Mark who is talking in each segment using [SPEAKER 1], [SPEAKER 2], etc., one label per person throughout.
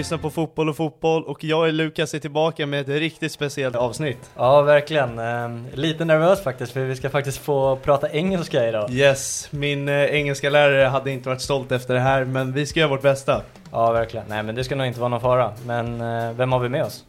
[SPEAKER 1] lyssnar på Fotboll och fotboll och jag och Lukas är tillbaka med ett riktigt speciellt avsnitt.
[SPEAKER 2] Ja, verkligen. Ehm, lite nervös faktiskt, för vi ska faktiskt få prata engelska idag.
[SPEAKER 1] Yes, min eh, engelska lärare hade inte varit stolt efter det här, men vi ska göra vårt bästa.
[SPEAKER 2] Ja, verkligen. Nej, men det ska nog inte vara någon fara. Men eh, vem har vi med oss?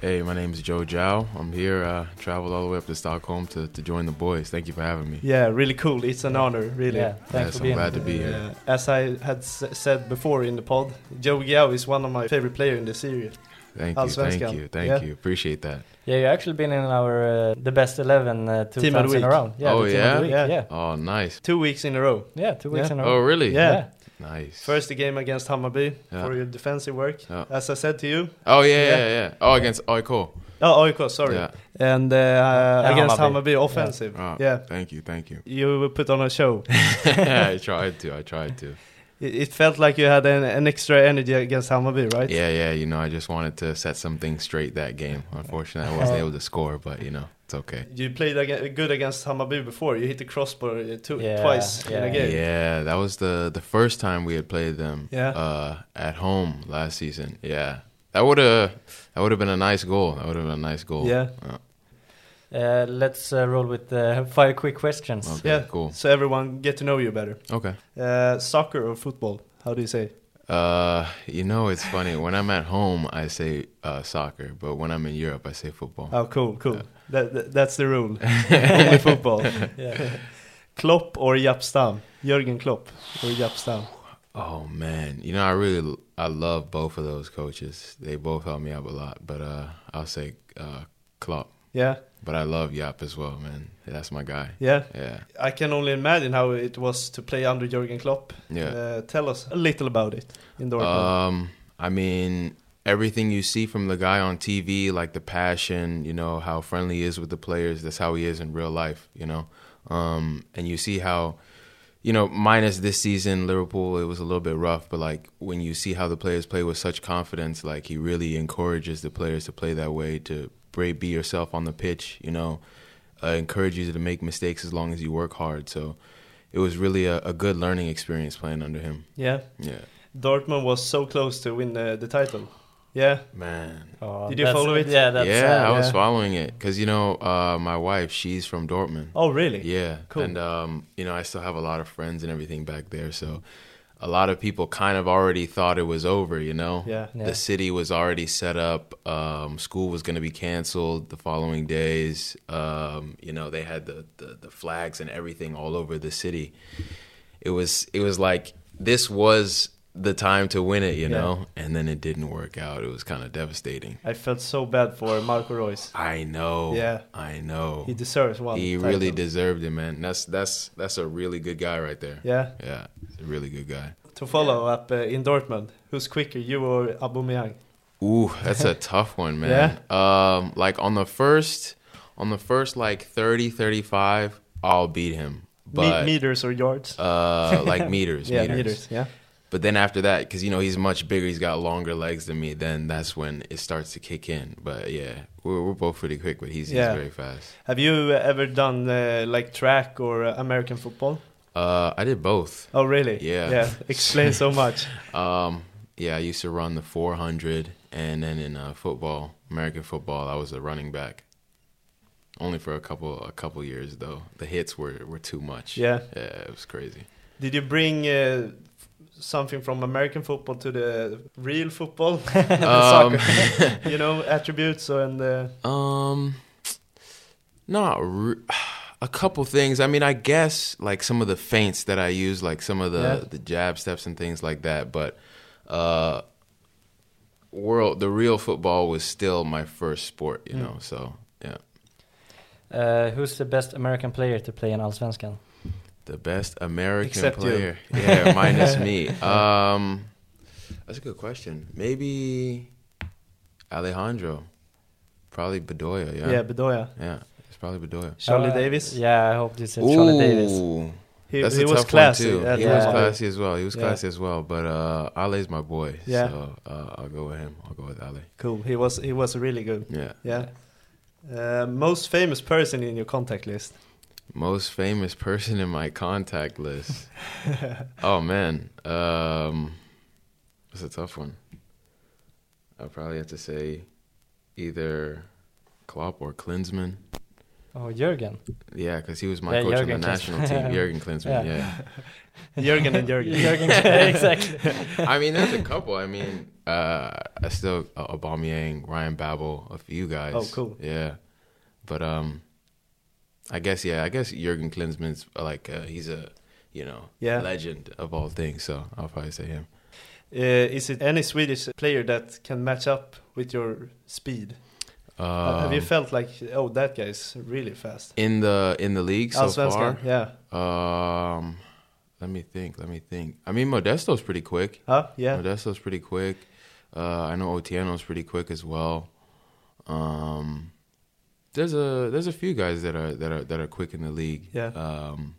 [SPEAKER 3] Hey, my name is Joe Gyau. I'm here. Uh, traveled all the way up to Stockholm to, to join the boys. Thank you for having me.
[SPEAKER 1] Yeah, really cool. It's an honor, really.
[SPEAKER 2] Yeah, thanks
[SPEAKER 3] Yes,
[SPEAKER 2] for
[SPEAKER 3] I'm
[SPEAKER 2] being
[SPEAKER 3] glad to be here.
[SPEAKER 1] as I had s- said before in the pod, Joe Gyau is one of my favorite players in the series.
[SPEAKER 3] Thank you, thank you, thank
[SPEAKER 1] Yeah.
[SPEAKER 3] you. Appreciate that.
[SPEAKER 2] Yeah, you've actually been in our uh, the best eleven uh, two
[SPEAKER 1] Team
[SPEAKER 2] times in a row. Yeah,
[SPEAKER 3] Oh, yeah?
[SPEAKER 2] of the week.
[SPEAKER 1] Yeah.
[SPEAKER 2] Yeah,
[SPEAKER 3] Oh, nice,
[SPEAKER 1] Two weeks in a row.
[SPEAKER 2] yeah, two weeks
[SPEAKER 1] Yeah.
[SPEAKER 2] in a row.
[SPEAKER 3] Oh, really?
[SPEAKER 1] Yeah.
[SPEAKER 3] Nice.
[SPEAKER 1] First the game against Hammarby
[SPEAKER 3] Yeah.
[SPEAKER 1] for your defensive work,
[SPEAKER 3] Yeah.
[SPEAKER 1] as I said to you.
[SPEAKER 3] Oh yeah,
[SPEAKER 1] Yeah.
[SPEAKER 3] yeah, yeah. Oh, against Oiko.
[SPEAKER 1] Oh, AIK, sorry.
[SPEAKER 3] Yeah.
[SPEAKER 1] And uh, against
[SPEAKER 2] Hammarby.
[SPEAKER 1] Hammarby offensive.
[SPEAKER 3] Oh,
[SPEAKER 1] Yeah.
[SPEAKER 3] Thank you, thank you.
[SPEAKER 1] You were put on a show.
[SPEAKER 3] I tried to. I tried to.
[SPEAKER 1] It, it felt like you had an, an extra energy against Hammarby, right?
[SPEAKER 3] Yeah, yeah. You know, I just wanted to set something straight that game. Unfortunately, I wasn't able to score, but you know, it's okay.
[SPEAKER 1] You played aga good against Hammarby before. You hit the crossbar uh, two,
[SPEAKER 2] Yeah,
[SPEAKER 1] twice in
[SPEAKER 2] yeah.
[SPEAKER 1] a game.
[SPEAKER 3] Yeah, that was the the first time we had played them.
[SPEAKER 1] Yeah.
[SPEAKER 3] Uh, at home last season. Yeah, that would have that would have been a nice goal. That would have been a nice goal.
[SPEAKER 1] Yeah.
[SPEAKER 3] Uh,
[SPEAKER 2] Uh, let's uh, roll with uh, five quick questions.
[SPEAKER 3] Okay,
[SPEAKER 1] Yeah,
[SPEAKER 3] cool.
[SPEAKER 1] So everyone get to know you better.
[SPEAKER 3] Okay.
[SPEAKER 1] Uh, soccer or football? How do you say?
[SPEAKER 3] Uh, you know, it's funny. When I'm at home, I say uh, soccer, but when I'm in Europe, I say football.
[SPEAKER 1] Oh, cool, cool. That, that, that's the rule. Only football.
[SPEAKER 2] Yeah.
[SPEAKER 1] Klopp or Jaap Stam? Jürgen Klopp or Jaap Stam?
[SPEAKER 3] Oh man, you know, I really I love both of those coaches. They both help me out a lot. But uh, I'll say uh, Klopp.
[SPEAKER 1] Yeah,
[SPEAKER 3] But I love Jaap as well, man. That's my guy.
[SPEAKER 1] yeah.
[SPEAKER 3] Yeah.
[SPEAKER 1] I can only imagine how it was to play under Jürgen Klopp.
[SPEAKER 3] Yeah.
[SPEAKER 1] Uh, tell us a little about it in Dortmund.
[SPEAKER 3] Um, I mean, everything you see from the guy on TV, like the passion, you know, how friendly he is with the players, that's how he is in real life, you know. Um, and you see how, you know, minus this season, Liverpool, it was a little bit rough, but like when you see how the players play with such confidence, like he really encourages the players to play that way, to be yourself on the pitch, you know, uh, encourages you to make mistakes as long as you work hard. So it was really a, a good learning experience playing under him.
[SPEAKER 1] yeah.
[SPEAKER 3] Yeah.
[SPEAKER 1] Dortmund was so close to win the, the title. Yeah.
[SPEAKER 3] Man,
[SPEAKER 2] Oh,
[SPEAKER 1] Did you follow it?
[SPEAKER 2] Yeah, that's
[SPEAKER 3] yeah,
[SPEAKER 2] sad.
[SPEAKER 3] I was
[SPEAKER 1] yeah.
[SPEAKER 3] following it because you know uh, my wife, she's from Dortmund.
[SPEAKER 1] Oh, really?
[SPEAKER 3] Yeah,
[SPEAKER 1] Cool.
[SPEAKER 3] and um, you know I still have a lot of friends and everything back there, so a lot of people kind of already thought it was over. You know,
[SPEAKER 1] Yeah.
[SPEAKER 2] Yeah.
[SPEAKER 3] the city was already set up. Um, school was going to be canceled the following days. Um, you know, they had the, the the flags and everything all over the city. It was it was like this was the time to win it, you
[SPEAKER 1] Yeah.
[SPEAKER 3] know, and then it didn't work out. It was kind of devastating.
[SPEAKER 1] I felt so bad for Marco Reus.
[SPEAKER 3] I know.
[SPEAKER 1] Yeah.
[SPEAKER 3] I know.
[SPEAKER 1] He deserves one.
[SPEAKER 3] He
[SPEAKER 1] title.
[SPEAKER 3] really deserved it, man. That's that's that's a really good guy right there.
[SPEAKER 1] Yeah.
[SPEAKER 3] Yeah, he's a really good guy.
[SPEAKER 1] to follow up uh, in Dortmund, who's quicker, you or Aubameyang?
[SPEAKER 3] Ooh, that's a tough one, man. Um, like on the first, on the first like 30, 35, I'll beat him.
[SPEAKER 1] Me- meters or yards?
[SPEAKER 3] uh, like meters,
[SPEAKER 1] yeah,
[SPEAKER 3] meters.
[SPEAKER 1] meters. Yeah.
[SPEAKER 3] But then after that, because you know he's much bigger, he's got longer legs than me. Then that's when it starts to kick in. But yeah, we're, we're both pretty quick, but he's,
[SPEAKER 1] Yeah.
[SPEAKER 3] he's very fast.
[SPEAKER 1] Have you ever done uh, like track or uh, American football?
[SPEAKER 3] Uh, I did both.
[SPEAKER 1] Oh, really?
[SPEAKER 3] Yeah.
[SPEAKER 1] Yeah. Explain so much.
[SPEAKER 3] Um, yeah, I used to run the 400, and then in uh, football, American football, I was a running back. Only for a couple a couple years though. The hits were, were too much.
[SPEAKER 1] Yeah.
[SPEAKER 3] yeah, it was crazy.
[SPEAKER 1] Did you bring uh, something from American football to the real football?
[SPEAKER 3] Um,
[SPEAKER 1] you know, attributes and uh,
[SPEAKER 3] Um, not re- a couple things. I mean, I guess like some of the feints that I use, like some of the
[SPEAKER 1] Yeah.
[SPEAKER 3] the jab steps and things like that. But uh, world the real football was still my first sport, you
[SPEAKER 1] Mm.
[SPEAKER 3] know. So yeah,
[SPEAKER 2] Uh, who's the best American player to play in Allsvenskan?
[SPEAKER 3] The best American
[SPEAKER 1] Except you.
[SPEAKER 3] player, yeah, minus me. Um, that's a good question. Maybe Alejandro, probably Bedoya. Yeah,
[SPEAKER 1] yeah, Bedoya,
[SPEAKER 3] yeah, it's probably Bedoya.
[SPEAKER 1] Charlie
[SPEAKER 2] Uh,
[SPEAKER 1] Davies.
[SPEAKER 2] Yeah, I hope you said Charlie Davies.
[SPEAKER 3] Ooh.
[SPEAKER 1] He,
[SPEAKER 3] That's
[SPEAKER 1] he
[SPEAKER 3] a
[SPEAKER 1] was
[SPEAKER 3] tough
[SPEAKER 1] classy.
[SPEAKER 3] one too.
[SPEAKER 1] at
[SPEAKER 3] He
[SPEAKER 1] the
[SPEAKER 3] was classy as well. He was
[SPEAKER 1] Yeah.
[SPEAKER 3] classy as well. But uh, Ale's my boy.
[SPEAKER 1] Yeah.
[SPEAKER 3] So uh, I'll go with him. I'll go with Ale.
[SPEAKER 1] Cool. He was he was really good.
[SPEAKER 3] Yeah.
[SPEAKER 1] Yeah. Uh, most famous person in your contact list.
[SPEAKER 3] Most famous person in my contact list. oh man, um, that's a tough one. I'll probably have to say either Klopp or Klinsmann.
[SPEAKER 2] Oh, Jurgen.
[SPEAKER 3] Yeah, because he was my
[SPEAKER 2] Yeah,
[SPEAKER 3] coach
[SPEAKER 2] Jurgen
[SPEAKER 3] on the national team. Jurgen Klinsmann.
[SPEAKER 2] Yeah.
[SPEAKER 3] yeah.
[SPEAKER 1] Jurgen and Jurgen.
[SPEAKER 2] Jurgen, exactly.
[SPEAKER 3] I mean, there's a couple. I mean, uh, I still uh, Aubameyang, Ryan Babel, a few guys.
[SPEAKER 1] Oh, cool.
[SPEAKER 3] Yeah, but um, I guess yeah, I guess Jurgen Klinsmann's uh, like uh, he's a you know
[SPEAKER 1] Yeah.
[SPEAKER 3] legend of all things. So I'll probably say him.
[SPEAKER 1] Uh, is it any Swedish player that can match up with your speed? Uh, Have you
[SPEAKER 3] Um,
[SPEAKER 1] felt like, oh, that guy's really fast?
[SPEAKER 3] in the in the league so
[SPEAKER 1] Allsvenskan,
[SPEAKER 3] far?
[SPEAKER 1] yeah.
[SPEAKER 3] Um, let me think. Let me think. I mean, Modesto's pretty quick.
[SPEAKER 1] Huh? Yeah.
[SPEAKER 3] Modesto's pretty quick. Uh, I know Otieno's pretty quick as well. Um, there's a there's a few guys that are that are that are quick in the league.
[SPEAKER 1] Yeah.
[SPEAKER 3] Um,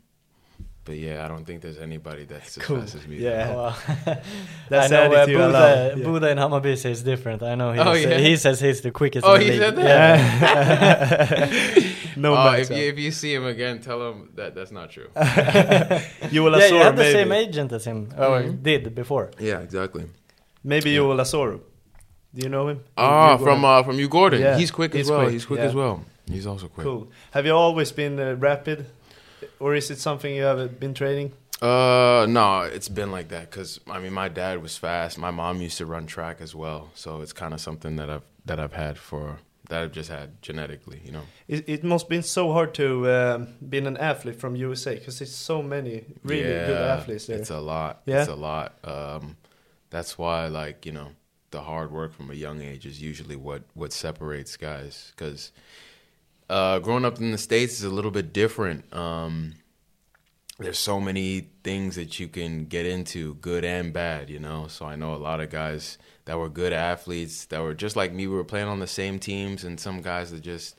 [SPEAKER 3] but yeah, I don't think there's anybody that's as
[SPEAKER 1] Cool.
[SPEAKER 3] fast as me.
[SPEAKER 1] Yeah.
[SPEAKER 2] Wow.
[SPEAKER 1] That's
[SPEAKER 2] I know
[SPEAKER 1] the
[SPEAKER 2] uh,
[SPEAKER 1] attitude I
[SPEAKER 2] Buda.
[SPEAKER 1] Yeah.
[SPEAKER 2] Buda in Hammarby says different. I know he,
[SPEAKER 3] Oh, yeah?
[SPEAKER 2] he says he's the quickest
[SPEAKER 3] Oh,
[SPEAKER 2] in the
[SPEAKER 3] he
[SPEAKER 2] league.
[SPEAKER 3] said that?
[SPEAKER 2] Yeah.
[SPEAKER 1] no
[SPEAKER 3] Uh,
[SPEAKER 1] match
[SPEAKER 3] if you if you see him again, tell him that that's not true.
[SPEAKER 1] You will
[SPEAKER 2] yeah, you
[SPEAKER 1] Asoro,
[SPEAKER 2] had the
[SPEAKER 1] maybe.
[SPEAKER 2] same agent as him, or
[SPEAKER 3] Mhm.
[SPEAKER 2] did before.
[SPEAKER 3] yeah, exactly.
[SPEAKER 1] Maybe you will Asoro. Do you know him?
[SPEAKER 3] Ah,
[SPEAKER 1] You- you
[SPEAKER 3] from uh, from Djurgården.
[SPEAKER 1] Yeah,
[SPEAKER 3] He's quick
[SPEAKER 1] he's
[SPEAKER 3] as well.
[SPEAKER 1] quick,
[SPEAKER 3] He's quick
[SPEAKER 1] yeah.
[SPEAKER 3] as well. He's also quick.
[SPEAKER 1] Cool. Have you always been uh, rapid? Or is it something you have been training?
[SPEAKER 3] Uh, no, it's been like that because I mean, my dad was fast. My mom used to run track as well, so it's kind of something that I've that I've had for that I've just had genetically, you know.
[SPEAKER 1] It, it must been so hard to um, be an athlete from USA because it's so many really good athletes there.
[SPEAKER 3] It's a lot.
[SPEAKER 1] Yeah?
[SPEAKER 3] It's a lot. Um, that's why, like you know, the hard work from a young age is usually what what separates guys. Because uh, growing up in the states is a little bit different. Um, there's so many things that you can get into, good and bad, you know. So I know a lot of guys that were good athletes that were just like me. We were playing on the same teams, and some guys that just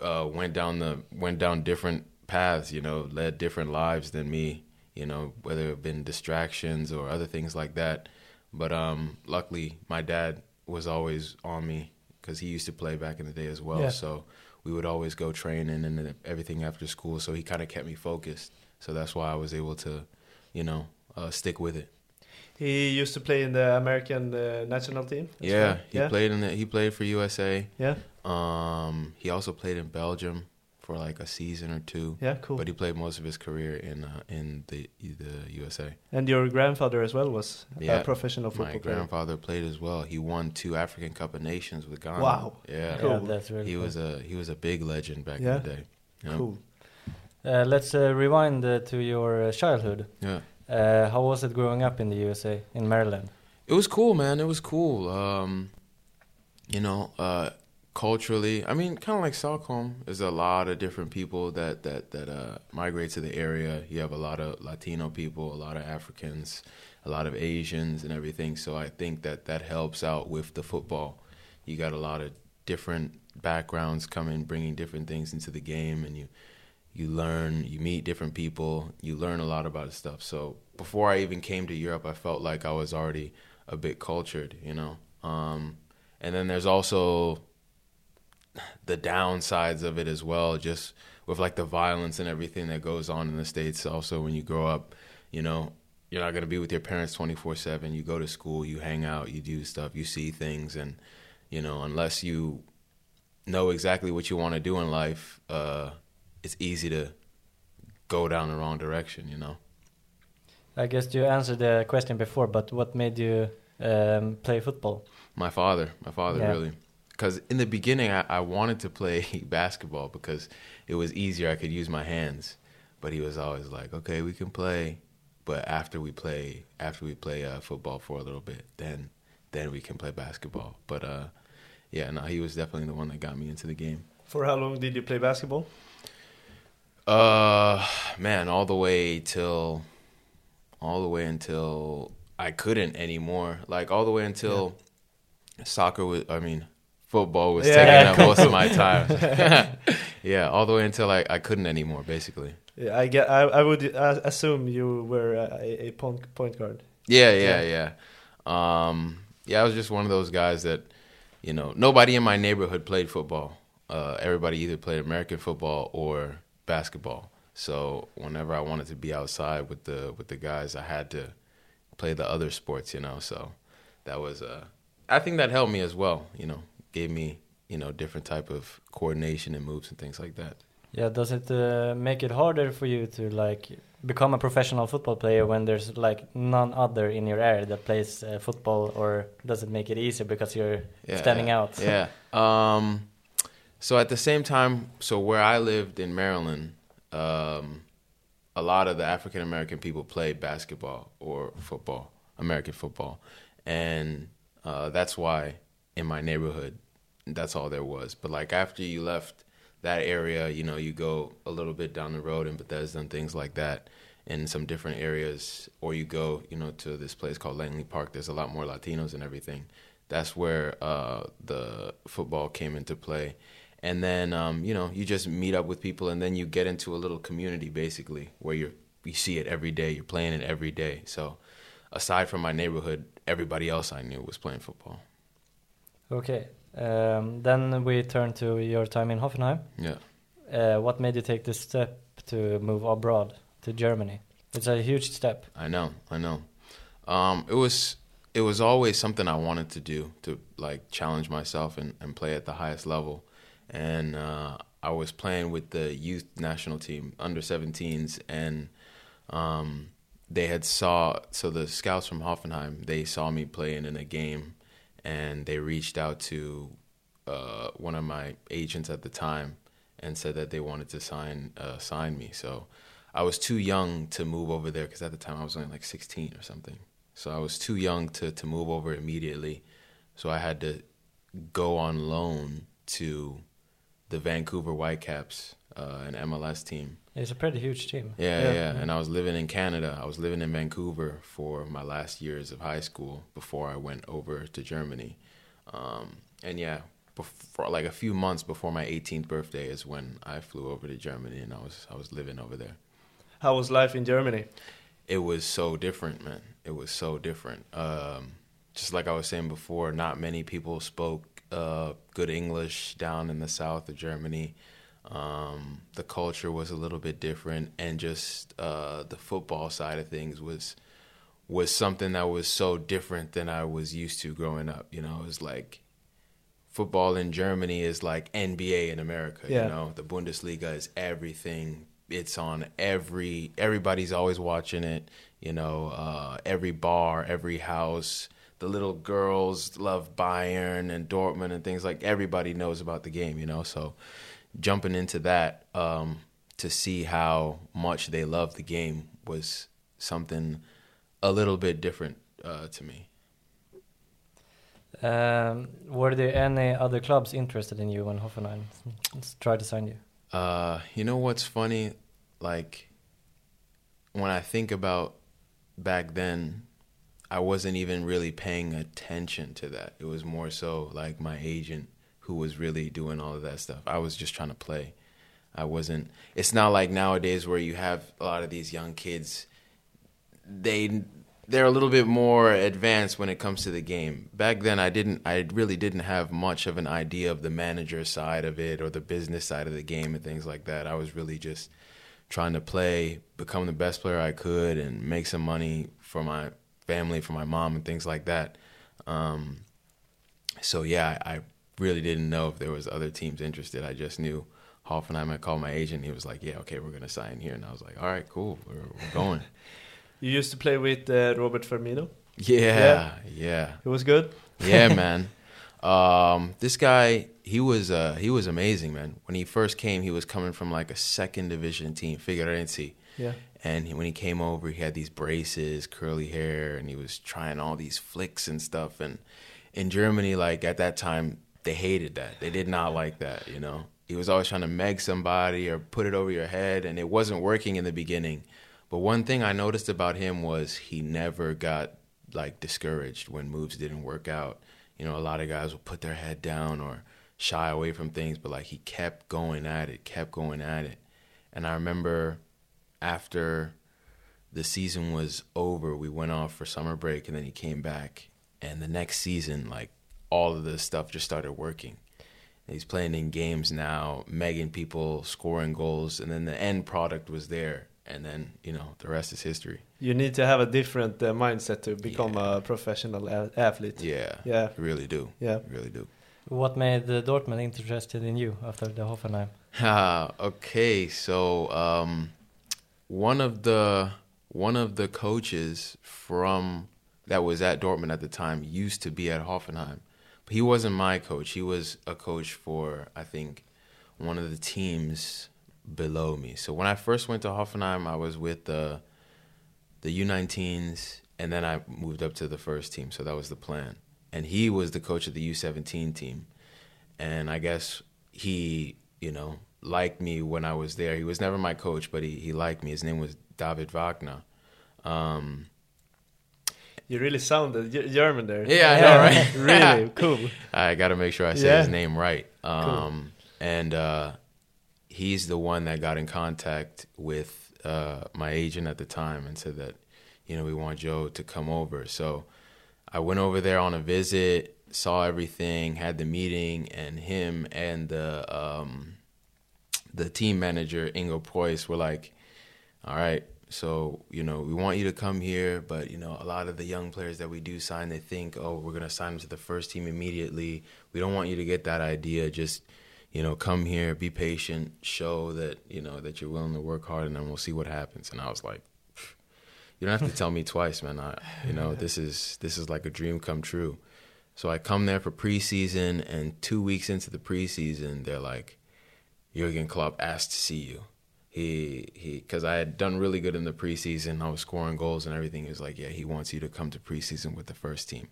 [SPEAKER 3] uh, went down the went down different paths, you know, led different lives than me, you know, whether it been distractions or other things like that. But um, luckily, my dad was always on me because he used to play back in the day as well.
[SPEAKER 1] Yeah.
[SPEAKER 3] So we would always go training and everything after school. So he kind of kept me focused. So that's why I was able to, you know, uh, stick with it.
[SPEAKER 1] He used to play in the American uh, national team.
[SPEAKER 3] Yeah, he
[SPEAKER 1] yeah.
[SPEAKER 3] played in the, he played for USA.
[SPEAKER 1] Yeah,
[SPEAKER 3] Um, he also played in Belgium for like a season or two.
[SPEAKER 1] yeah, cool.
[SPEAKER 3] But he played most of his career in uh, in the the USA.
[SPEAKER 1] and your grandfather as well was
[SPEAKER 3] Yeah,
[SPEAKER 1] a professional football
[SPEAKER 3] My
[SPEAKER 1] player.
[SPEAKER 3] grandfather played as well. He won two African Cup of Nations with Ghana.
[SPEAKER 1] Wow.
[SPEAKER 3] Yeah.
[SPEAKER 1] Cool.
[SPEAKER 2] Yeah, that's really
[SPEAKER 3] He
[SPEAKER 2] cool.
[SPEAKER 3] was a he was a big legend back
[SPEAKER 1] Yeah.
[SPEAKER 3] in the day. Yeah.
[SPEAKER 1] Cool.
[SPEAKER 2] Uh, let's uh, rewind uh, to your uh, childhood.
[SPEAKER 3] Yeah.
[SPEAKER 2] Uh, how was it growing up in the USA, in Maryland?
[SPEAKER 3] It was cool, man. It was cool. Um, you know, uh, culturally, I mean, kind of like Stockholm, there's a lot of different people that that that uh, migrate to the area. You have a lot of Latino people, a lot of Africans, a lot of Asians, and everything. So I think that that helps out with the football. You got a lot of different backgrounds coming, bringing different things into the game, and you you learn, you meet different people, you learn a lot about stuff. So before I even came to Europe, I felt like I was already a bit cultured, you know. Um, and then there's also the downsides of it as well, just with like the violence and everything that goes on in the states. Also, when you grow up, you know, you're not gonna be with your parents 24 seven. You go to school, you hang out, you do stuff, you see things, and you know, unless you know exactly what you want to do in life, uh, it's easy to go down the wrong direction. You know.
[SPEAKER 2] I guess you answered the question before, but what made you um, play football?
[SPEAKER 3] My father, my father,
[SPEAKER 2] Yeah.
[SPEAKER 3] really. Because in the beginning, I, I wanted to play basketball because it was easier. I could use my hands, but he was always like, "Okay, we can play, but after we play, after we play uh, football for a little bit, then then we can play basketball." But uh, yeah, no, he was definitely the one that got me into the game.
[SPEAKER 1] For how long did you play basketball?
[SPEAKER 3] Uh, man, all the way till, all the way until I couldn't anymore. Like all the way until soccer was. I mean, football was
[SPEAKER 1] Yeah.
[SPEAKER 3] taking up most of my time. yeah, all the way until I, I couldn't anymore, basically.
[SPEAKER 1] Yeah, I get. I, I would uh, assume you were a, a point point guard.
[SPEAKER 3] Yeah, yeah, yeah. Um, yeah, I was just one of those guys that, you know, nobody in my neighborhood played football. Uh, everybody either played American football or basketball. So whenever I wanted to be outside with the with the guys, I had to play the other sports, you know. So that was, uh, I think that helped me as well. You know, gave me you know different type of coordination and moves and things like that.
[SPEAKER 2] Yeah, does it uh, make it harder for you to like become a professional football player when there's like none other in your area that plays uh, football, or does it make it easier because you're standing out?
[SPEAKER 3] Yeah. Um, so at the same time, so where I lived in Maryland, um, a lot of the African American people played basketball or football, American football, and uh, that's why in my neighborhood, that's all there was. But like after you left that area, you know, you go a little bit down the road in Bethesda and things like that, in some different areas, or you go, you know, to this place called Langley Park. There's a lot more Latinos and everything. That's where uh, the football came into play. And then, um, you know, you just meet up with people, and then you get into a little community, basically, where you're, you see it every day. You're playing it every day. So, aside from my neighborhood, everybody else I knew was playing football.
[SPEAKER 2] Okay. Um, then we turn to your time in Hoffenheim.
[SPEAKER 3] Yeah.
[SPEAKER 2] Uh, what made you take this step to move abroad to Germany? It's a huge step.
[SPEAKER 3] I know, I know. Um, it was it was always something I wanted to do to like challenge myself and, and play at the highest level. And uh, I was playing with the youth national team, under 17s, and um, they had saw so the scouts from Hoffenheim they saw me playing in a game, and they reached out to uh, one of my agents at the time and said that they wanted to sign uh, sign me. So I was too young to move over there because at the time I was only like 16 or something. So I was too young to to move over immediately. So I had to go on loan to the Vancouver Whitecaps, uh, an MLS team.
[SPEAKER 2] It's a pretty huge team.
[SPEAKER 3] Yeah, yeah, yeah. And I was living in Canada. I was living in Vancouver for my last years of high school before I went over to Germany. Um, and yeah, before, like a few months before my 18th birthday is when I flew over to Germany, and I was I was living over there.
[SPEAKER 1] How was life in Germany?
[SPEAKER 3] It was so different, man. It was so different. Um, just like I was saying before, not many people spoke uh, good English down in the south of Germany. Um, the culture was a little bit different, and just uh, the football side of things was was something that was so different than I was used to growing up. You know, it was like football in Germany is like NBA in America.
[SPEAKER 1] Yeah.
[SPEAKER 3] You know, the Bundesliga is everything. It's on every. Everybody's always watching it. You know, uh, every bar, every house. The little girls love Bayern and Dortmund and things like. Everybody knows about the game. You know, so jumping into that um, to see how much they love the game was something a little bit different uh, to me.
[SPEAKER 2] Um, were there any other clubs interested in you when Hoffenheim tried to sign you?
[SPEAKER 3] Uh, you know what's funny? Like when I think about back then, I wasn't even really paying attention to that. It was more so like my agent who was really doing all of that stuff. I was just trying to play. I wasn't. It's not like nowadays where you have a lot of these young kids. They they're a little bit more advanced when it comes to the game. Back then, I didn't. I really didn't have much of an idea of the manager side of it or the business side of the game and things like that. I was really just trying to play, become the best player I could, and make some money for my family, for my mom, and things like that. Um, so yeah, I, I really didn't know if there was other teams interested. I just knew Hoffenheim. I called my agent. He was like, "Yeah, okay, we're gonna sign here," and I was like, "All right, cool, we're, we're going."
[SPEAKER 1] You used to play with uh, Robert Firmino.
[SPEAKER 3] Yeah, yeah, yeah.
[SPEAKER 1] It was good.
[SPEAKER 3] yeah, man. Um, this guy, he was uh, he was amazing, man. When he first came, he was coming from like a second division team, Figueirense.
[SPEAKER 1] Yeah.
[SPEAKER 3] And he, when he came over, he had these braces, curly hair, and he was trying all these flicks and stuff. And in Germany, like at that time, they hated that. They did not like that, you know. He was always trying to meg somebody or put it over your head, and it wasn't working in the beginning. But one thing I noticed about him was he never got like discouraged when moves didn't work out. You know, a lot of guys will put their head down or shy away from things, but like he kept going at it, kept going at it. And I remember after the season was over, we went off for summer break and then he came back. And the next season, like all of this stuff just started working. And he's playing in games now, megging people, scoring goals, and then the end product was there and then you know the rest is history.
[SPEAKER 1] You need to have a different uh, mindset to become yeah. a professional athlete.
[SPEAKER 3] Yeah,
[SPEAKER 1] yeah,
[SPEAKER 3] you really do.
[SPEAKER 1] Yeah,
[SPEAKER 3] you really do.
[SPEAKER 2] What made the Dortmund interested in you after the Hoffenheim?
[SPEAKER 3] Ah, okay, so um, one of the one of the coaches from that was at Dortmund at the time used to be at Hoffenheim. He wasn't my coach. He was a coach for I think one of the teams below me. So when I first went to Hoffenheim, I was with the the U19s, and then I moved up to the first team. So that was the plan. And he was the coach of the U17 team, and I guess he, you know, liked me when I was there. He was never my coach, but he he liked me. His name was David Wagner. Um,
[SPEAKER 1] you really sounded German there.
[SPEAKER 3] Yeah, I know, right?
[SPEAKER 1] really cool.
[SPEAKER 3] I got to make sure I say yeah. his name right. Um, cool. And uh, he's the one that got in contact with uh, my agent at the time and said that, you know, we want Joe to come over. So I went over there on a visit, saw everything, had the meeting, and him and the um, the team manager Ingo Preuss were like, "All right, so you know, we want you to come here, but you know, a lot of the young players that we do sign, they think, oh, we're gonna sign them to the first team immediately. We don't want you to get that idea. Just you know, come here, be patient, show that, you know, that you're willing to work hard and then we'll see what happens. And I was like, you don't have to tell me twice, man. I, you know, this is this is like a dream come true. So I come there for preseason and 2 weeks into the preseason, they're like Jurgen Klopp asked to see you. He he cuz I had done really good in the preseason. I was scoring goals and everything. He was like, "Yeah, he wants you to come to preseason with the first team."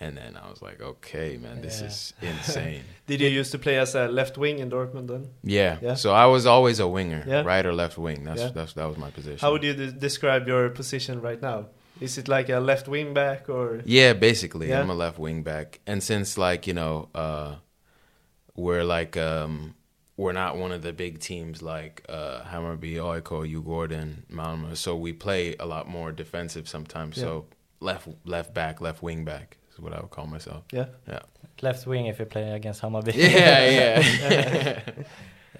[SPEAKER 3] And then I was like, okay, man, this yeah. is insane.
[SPEAKER 1] Did you used to play as a left wing in Dortmund then?
[SPEAKER 3] Yeah. yeah. So I was always a winger, yeah. right or left wing. That's, that's that was my position.
[SPEAKER 1] How would you de describe your position right now? Is it like a left wing back or?
[SPEAKER 3] Yeah, basically, I'm a left wing back. And since like you know, uh, we're like um, we're not one of the big teams like uh, Hammarby, AIK, Djurgården, Malmö. So we play a lot more defensive sometimes. So left left back, left wing back is what I would call myself.
[SPEAKER 1] Yeah.
[SPEAKER 3] Yeah.
[SPEAKER 2] Left wing if you play against Hammarby.
[SPEAKER 3] Yeah, yeah.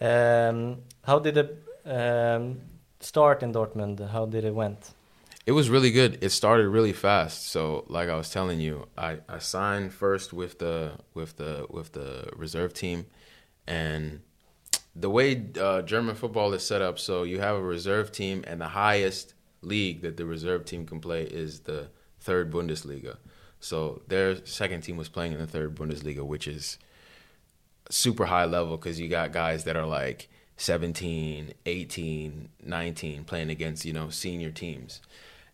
[SPEAKER 2] um, how did it um, start in Dortmund? How did it went?
[SPEAKER 3] It was really good. It started really fast. So, like I was telling you, I, I signed first with the with the with the reserve team, and the way uh, German football is set up, so you have a reserve team, and the highest league that the reserve team can play is the third Bundesliga. So their second team was playing in the third Bundesliga, which is super high level because you got guys that are like 17, 18, 19 playing against, you know, senior teams.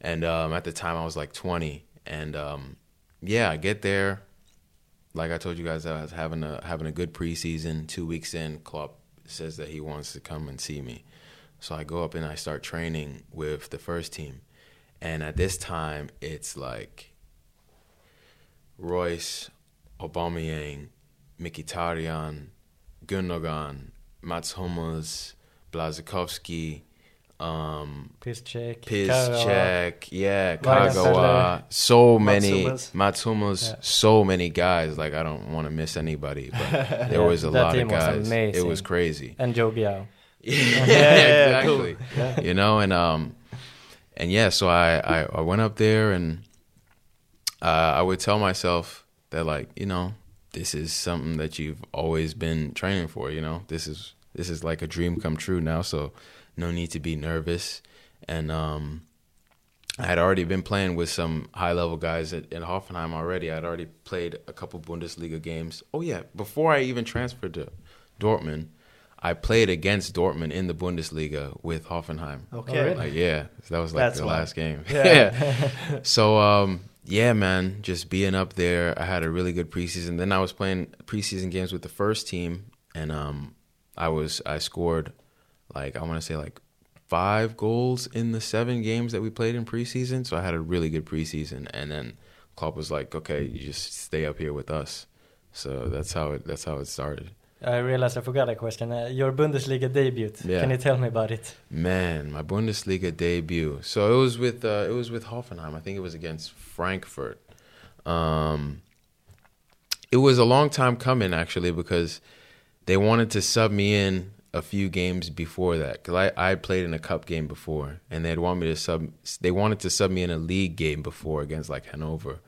[SPEAKER 3] And um, at the time I was like 20. And um, yeah, I get there. like I told you guys, I was having a having a good preseason. Two weeks in, Klopp says that he wants to come and see me. So I go up and I start training with the first team. And at this time, it's like Reus, Aubameyang, Mkhitaryan, Gundogan, Mats Hummels, Blaszczykowski, um,
[SPEAKER 2] Piszczek,
[SPEAKER 3] Piszczek, yeah,
[SPEAKER 2] Kagawa.
[SPEAKER 3] So many
[SPEAKER 1] Hummels.
[SPEAKER 3] Mats Hummels,
[SPEAKER 2] Yeah.
[SPEAKER 3] so many guys. Like I don't want to miss anybody, but there
[SPEAKER 2] Yeah,
[SPEAKER 3] was a lot of
[SPEAKER 2] was
[SPEAKER 3] guys. It was crazy.
[SPEAKER 2] and Joe Gyau.
[SPEAKER 3] yeah,
[SPEAKER 1] yeah,
[SPEAKER 3] exactly. You know, and um, and yeah, so I I, I went up there and uh, I would tell myself that like you know this is something that you've always been training for. You know, this is this is like a dream come true now. So no need to be nervous. And um, I had already been playing with some high level guys at, in Hoffenheim already. I'd already played a couple Bundesliga games. Oh yeah, before I even transferred to Dortmund, I played against Dortmund in the Bundesliga with Hoffenheim.
[SPEAKER 1] Okay.
[SPEAKER 2] Oh, really?
[SPEAKER 3] Like yeah, so that was like
[SPEAKER 1] That's
[SPEAKER 3] the
[SPEAKER 1] why.
[SPEAKER 3] last game.
[SPEAKER 1] Yeah.
[SPEAKER 3] Yeah. so um, yeah, man, just being up there, I had a really good preseason. Then I was playing preseason games with the first team, and um, I was I scored like I want to say like five goals in the seven games that we played in preseason. So I had a really good preseason, and then Klopp was like, "Okay, you just stay up here with us." So that's how it that's how it started.
[SPEAKER 2] I realized I forgot a question. Uh, your Bundesliga debut.
[SPEAKER 3] Yeah.
[SPEAKER 2] Can you tell me about it?
[SPEAKER 3] Man, my Bundesliga debut. So it was with uh, it was with Hoffenheim. I think it was against Frankfurt. Um, it was a long time coming actually because they wanted to sub me in a few games before that because I I played in a cup game before and they'd want me to sub. They wanted to sub me in a league game before against like Hanover.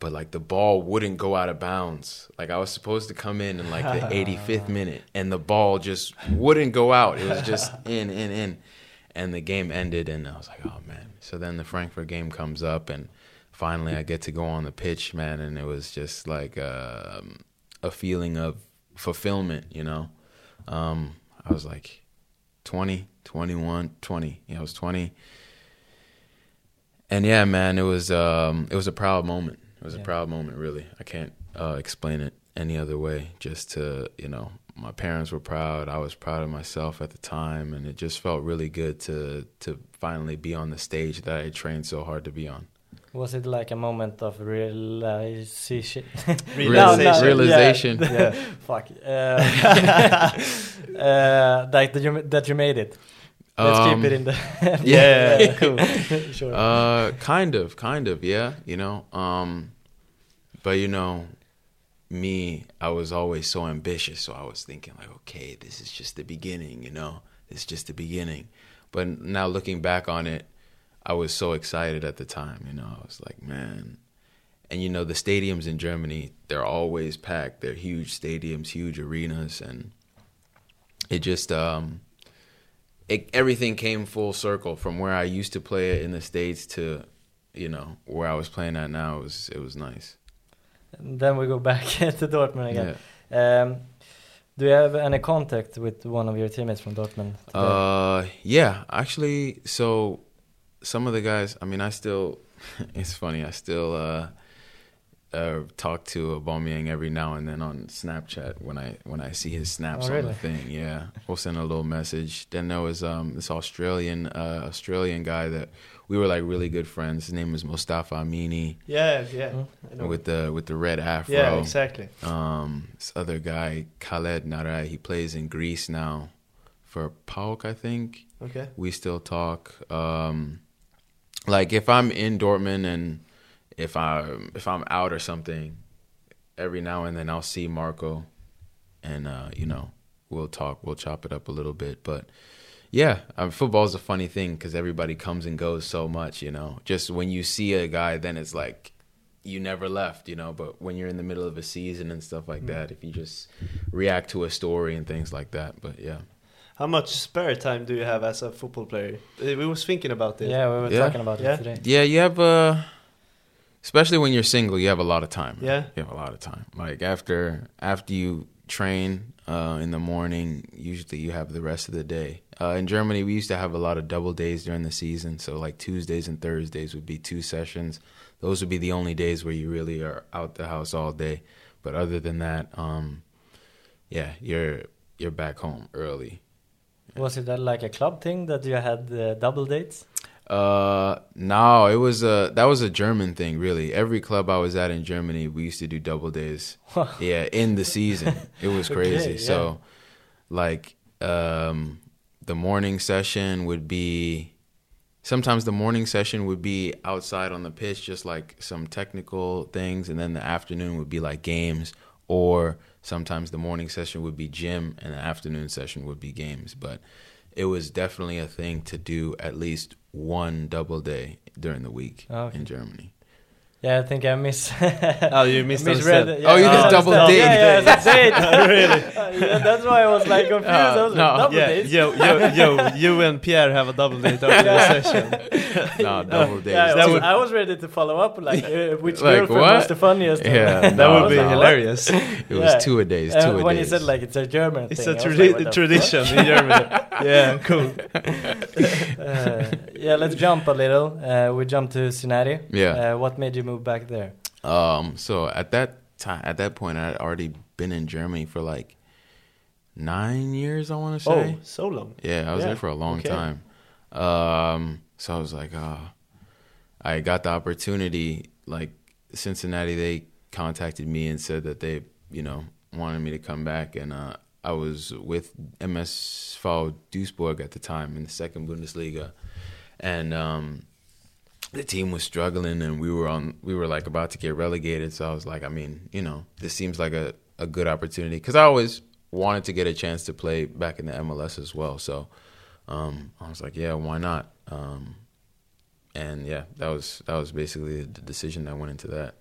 [SPEAKER 3] But like the ball wouldn't go out of bounds. Like I was supposed to come in in like the 85th minute, and the ball just wouldn't go out. It was just in, in, in, and the game ended. And I was like, oh man. So then the Frankfurt game comes up, and finally I get to go on the pitch, man, and it was just like um, a feeling of fulfillment, you know. Um, I was like 20, 21, 20. Yeah, I was 20. And yeah, man, it was um, it was a proud moment. It was
[SPEAKER 2] Yeah.
[SPEAKER 3] a proud moment, really. I can't uh, explain it any other way. Just to you know, my parents were proud. I was proud of myself at the time, and it just felt really good to to finally be on the stage that I trained so hard to be on.
[SPEAKER 2] Was it like a moment of realization?
[SPEAKER 1] Realization.
[SPEAKER 3] Realization.
[SPEAKER 2] Yeah.
[SPEAKER 1] Yeah.
[SPEAKER 2] Fuck. Uh, uh, that you that you made it. Let's
[SPEAKER 3] Um,
[SPEAKER 2] keep it in the.
[SPEAKER 1] Yeah.
[SPEAKER 2] cool. sure.
[SPEAKER 3] Uh, kind of, kind of, yeah. You know, um, but you know, me, I was always so ambitious, so I was thinking like, okay, this is just the beginning, you know, it's just the beginning. But now looking back on it, I was so excited at the time, you know, I was like, man. And you know, the stadiums in Germany, they're always packed. They're huge stadiums, huge arenas, and it just um it, everything came full circle from where I used to play it in the states to, you know, where I was playing at now. It was it was nice.
[SPEAKER 2] And then we go back to Dortmund again. Um, do you have any contact with one of your teammates from Dortmund? today?
[SPEAKER 3] Uh, yeah, actually, so some of the guys. I mean, I still. it's funny. I still uh, uh, talk to Aubameyang every now and then on Snapchat when I when I see his snaps
[SPEAKER 2] Oh,
[SPEAKER 3] on the thing. Yeah, we'll send a little message. Then there was um this Australian uh, Australian guy that we were like really good friends. His name was Mustafa Amini
[SPEAKER 1] Yeah, yeah. I know.
[SPEAKER 3] with the with the red afro.
[SPEAKER 1] yeah, exactly.
[SPEAKER 3] Um, this other guy, Khaled Narey, he plays in Greece now for PAOK, I think.
[SPEAKER 1] Okay.
[SPEAKER 3] We still talk. Um, like if I'm in Dortmund and if I if I'm out or something, every now and then I'll see Marco, and uh, you know we'll talk, we'll chop it up a little bit. But yeah, um, football is a funny thing because everybody comes and goes so much. You know, just when you see a guy, then it's like you never left, you know. But when you're in the middle of a season and stuff like that, if you just react to a story and things like that, but yeah,
[SPEAKER 1] How much spare time do you have as a football player? Uh, We was thinking about this.
[SPEAKER 2] yeah, we were
[SPEAKER 3] Yeah.
[SPEAKER 2] talking about
[SPEAKER 1] Yeah.
[SPEAKER 2] it today.
[SPEAKER 3] yeah, you have uh especially when you're single, you have a lot of time. man.
[SPEAKER 1] Yeah.
[SPEAKER 3] you have a lot of time. Like after after you train uh, in the morning, usually you have the rest of the day. Uh, in Germany, we used to have a lot of double days during the season. So like Tuesdays and Thursdays would be two sessions. Those would be the only days where you really are out the house all day. But other than that, um, yeah, you're you're back home early.
[SPEAKER 2] Was it like a club thing that you had uh, double dates?
[SPEAKER 3] Uh, no, it was a that was a German thing. Really, every club I was at in Germany, we used to do double days. yeah, in the season, it was crazy.
[SPEAKER 2] Okay,
[SPEAKER 3] So, like, um, the morning session would be. Sometimes the morning session would be outside on the pitch, just like some technical things, and then the afternoon would be like games, or sometimes the morning session would be gym, and the afternoon session would be games. But it was definitely a thing to do at least one double day during the week oh,
[SPEAKER 2] Okay.
[SPEAKER 3] in Germany.
[SPEAKER 2] Yeah, I think I miss.
[SPEAKER 1] Oh, you missed
[SPEAKER 2] misread. it.
[SPEAKER 3] Oh, you did double date.
[SPEAKER 2] Yeah, yeah, it's a date. really? yeah, that's why I was like confused. I was
[SPEAKER 3] no,
[SPEAKER 2] like, double
[SPEAKER 1] Yeah,
[SPEAKER 2] dates.
[SPEAKER 1] yo, yo, yo, you and Pierre have a double date after the session.
[SPEAKER 3] No, double days.
[SPEAKER 2] Yeah, I was,
[SPEAKER 1] would-
[SPEAKER 2] I was ready to follow up. Like, uh, which
[SPEAKER 3] Like,
[SPEAKER 2] girlfriend
[SPEAKER 3] what?
[SPEAKER 2] was the funniest?
[SPEAKER 3] Yeah,
[SPEAKER 1] That
[SPEAKER 3] no,
[SPEAKER 1] would be
[SPEAKER 3] no.
[SPEAKER 1] hilarious.
[SPEAKER 3] It
[SPEAKER 2] Yeah.
[SPEAKER 3] was two a days,
[SPEAKER 2] Uh,
[SPEAKER 3] two a
[SPEAKER 2] when
[SPEAKER 3] days.
[SPEAKER 2] you said like it's a German
[SPEAKER 1] It's
[SPEAKER 2] thing,
[SPEAKER 1] a tradi-
[SPEAKER 2] like,
[SPEAKER 1] tradition in Germany. Yeah, cool.
[SPEAKER 2] Uh, yeah, let's jump a little. Uh, we jump to Cincinnati.
[SPEAKER 3] Yeah.
[SPEAKER 2] Uh, what made you move back there?
[SPEAKER 3] Um, so at that time, at that point, I had already been in Germany for like nine years. I want to say.
[SPEAKER 1] Oh, so long.
[SPEAKER 3] Yeah, I was
[SPEAKER 1] Yeah,
[SPEAKER 3] there for a long
[SPEAKER 1] okay.
[SPEAKER 3] time. Um, so I was like, uh, I got the opportunity. Like Cincinnati, they contacted me and said that they, you know, wanted me to come back, and uh, I was with MS MSV Duisburg at the time in the second Bundesliga, and um, the team was struggling, and we were on, we were like about to get relegated. So I was like, I mean, you know, this seems like a a good opportunity because I always wanted to get a chance to play back in the MLS as well. So um, I was like, yeah, why not? Um, and yeah, that was that was basically the decision that went into that.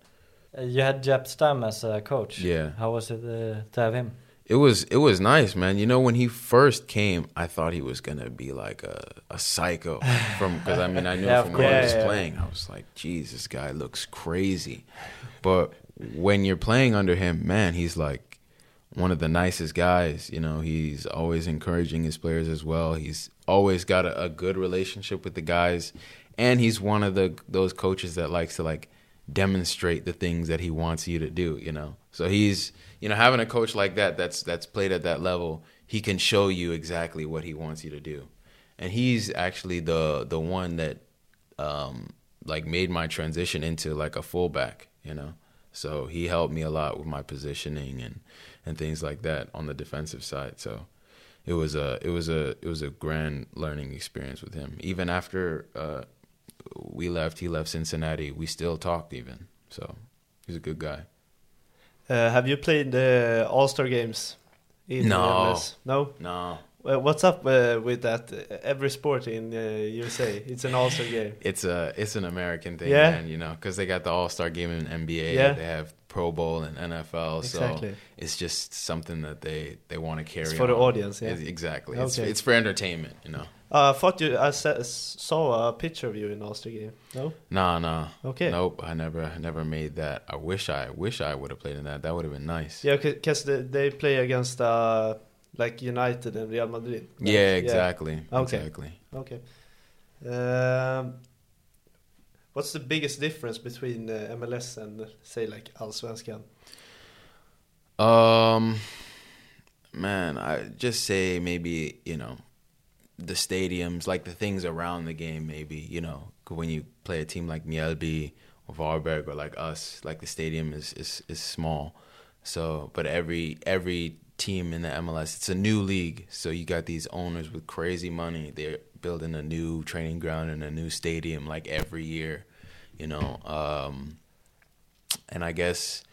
[SPEAKER 2] You had Jaap Stam as a coach.
[SPEAKER 3] Yeah.
[SPEAKER 2] How was it uh, to have him?
[SPEAKER 3] It was it was nice, man. You know, when he first came, I thought he was gonna be like a, a psycho from because I mean I knew
[SPEAKER 2] Yeah,
[SPEAKER 3] from when he was
[SPEAKER 2] Yeah,
[SPEAKER 3] playing, I was like, geez, this guy looks crazy. But when you're playing under him, man, he's like one of the nicest guys. You know, he's always encouraging his players as well. He's always got a, a good relationship with the guys, and he's one of the those coaches that likes to like demonstrate the things that he wants you to do. You know, so he's you know having a coach like that that's that's played at that level. He can show you exactly what he wants you to do, and he's actually the the one that um, like made my transition into like a fullback. You know, so he helped me a lot with my positioning and and things like that on the defensive side. So it was a it was a it was a grand learning experience with him. Even after uh, we left, he left Cincinnati. We still talked even. So he's a good guy.
[SPEAKER 1] Uh, have you played the All Star games? In
[SPEAKER 3] No.
[SPEAKER 1] No.
[SPEAKER 3] No,
[SPEAKER 1] Uh, what's up uh, with that? Uh, every sport in uh, USA, it's an All Star game.
[SPEAKER 3] it's a it's an American thing,
[SPEAKER 1] Yeah.
[SPEAKER 3] man. You know, because they got the All Star game in NBA.
[SPEAKER 1] Yeah.
[SPEAKER 3] They have Pro Bowl and NFL.
[SPEAKER 1] Exactly.
[SPEAKER 3] So it's just something that they they want to carry.
[SPEAKER 1] It's for the audience, yeah.
[SPEAKER 3] It's- exactly. It's,
[SPEAKER 1] Okay.
[SPEAKER 3] it's for entertainment. You know.
[SPEAKER 1] Uh, I thought you. I saw a picture of you in All Star game. No.
[SPEAKER 3] Nah, nah.
[SPEAKER 1] Okay.
[SPEAKER 3] Nope. I never, never made that. I wish I, wish I would have played in that. That would have been nice.
[SPEAKER 1] Yeah, because they, they play against uh, like United and Real Madrid. right?
[SPEAKER 3] Yeah, exactly.
[SPEAKER 1] Okay.
[SPEAKER 3] Exactly.
[SPEAKER 1] Okay. Um, what's the biggest difference between uh, MLS and uh, say like Allsvenskan?
[SPEAKER 3] Um, man, I just say maybe you know, the stadiums, like the things around the game. Maybe you know when you play a team like Mjällby or Varberg or like us, like the stadium is is is small. So, but every every team in the MLS, it's a new league. So you got these owners with crazy money. They're building a new training ground and a new stadium like every year. You know, um, and I guess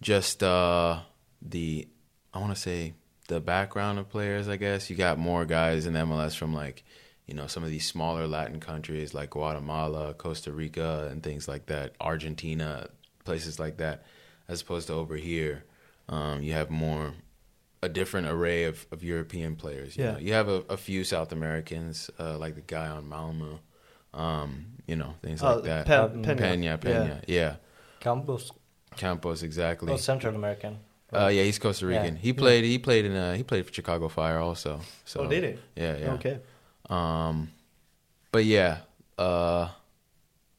[SPEAKER 3] just uh, the I want to say the background of players. I guess you got more guys in MLS from like you know some of these smaller Latin countries like Guatemala, Costa Rica, and things like that. Argentina, places like that, as opposed to over here, um, you have more a different array of, of European players. You
[SPEAKER 1] Yeah.
[SPEAKER 3] know? you have a, a few South Americans uh, like the guy on Malmo, um, you know things
[SPEAKER 1] Uh,
[SPEAKER 3] like that.
[SPEAKER 1] Pen-
[SPEAKER 2] Pena.
[SPEAKER 3] Pena, Pena, yeah.
[SPEAKER 2] Campos.
[SPEAKER 3] Campos, exactly.
[SPEAKER 2] Oh, Central American.
[SPEAKER 3] Uh, yeah, he's Costa
[SPEAKER 2] Yeah.
[SPEAKER 3] Rican. He played. He played in. Uh, he played for Chicago Fire also. So
[SPEAKER 1] oh, did he?
[SPEAKER 3] Yeah, yeah.
[SPEAKER 1] Okay.
[SPEAKER 3] Um, but yeah, uh,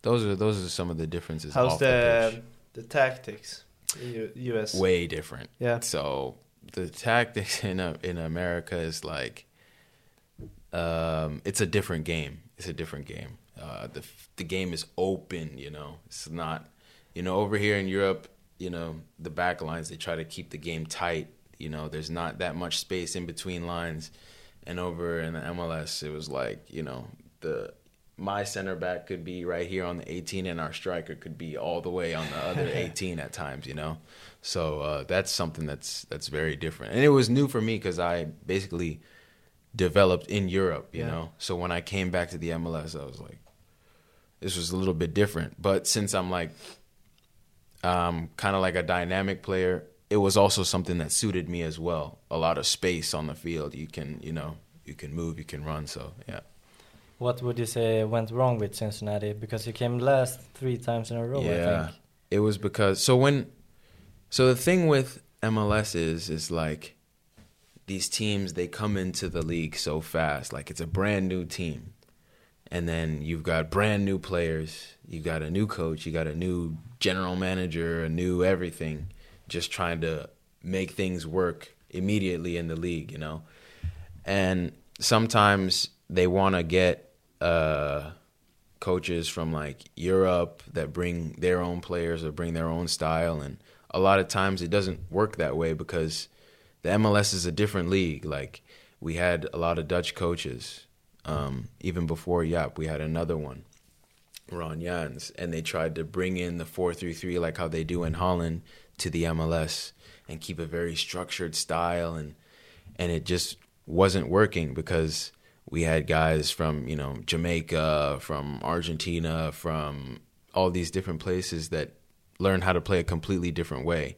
[SPEAKER 3] those are those are some of the differences.
[SPEAKER 1] How's the
[SPEAKER 3] pitch.
[SPEAKER 1] the tactics? U- US.
[SPEAKER 3] way different.
[SPEAKER 1] Yeah.
[SPEAKER 3] So the tactics in uh, in America is like, um, it's a different game. It's a different game. Uh, the the game is open. You know, it's not. You know, over here in Europe, you know, the back lines they try to keep the game tight. You know, there's not that much space in between lines. And over in the MLS, it was like, you know, the my center back could be right here on the 18 and our striker could be all the way on the other 18 at times you know so uh, that's something that's that's very different and it was new for me because i basically developed in europe you
[SPEAKER 1] Yeah.
[SPEAKER 3] know so when i came back to the mls i was like this was a little bit different but since i'm like um, kind of like a dynamic player. It was also something that suited me as well. A lot of space on the field. You can you know you can move you can run so yeah.
[SPEAKER 2] What would you say went wrong with Cincinnati? Because you came last three times in a row, I
[SPEAKER 3] Yeah,
[SPEAKER 2] think.
[SPEAKER 3] it was because so when so the thing with MLS is is like these teams they come into the league so fast, like it's a brand new team, and then you've got brand new players, you got a new coach, you got a new general manager, a new everything, just trying to make things work immediately in the league, you know, and sometimes they want to get uh coaches from like Europe that bring their own players or bring their own style. And a lot of times it doesn't work that way because the MLS is a different league. Like we had a lot of Dutch coaches um, even before Jaap we had another one Ron Jans and they tried to bring in the 433 like how they do in Holland to the MLS and keep a very structured style and and it just wasn't working because we had guys from you know Jamaica, from Argentina, from all these different places that learned how to play a completely different way,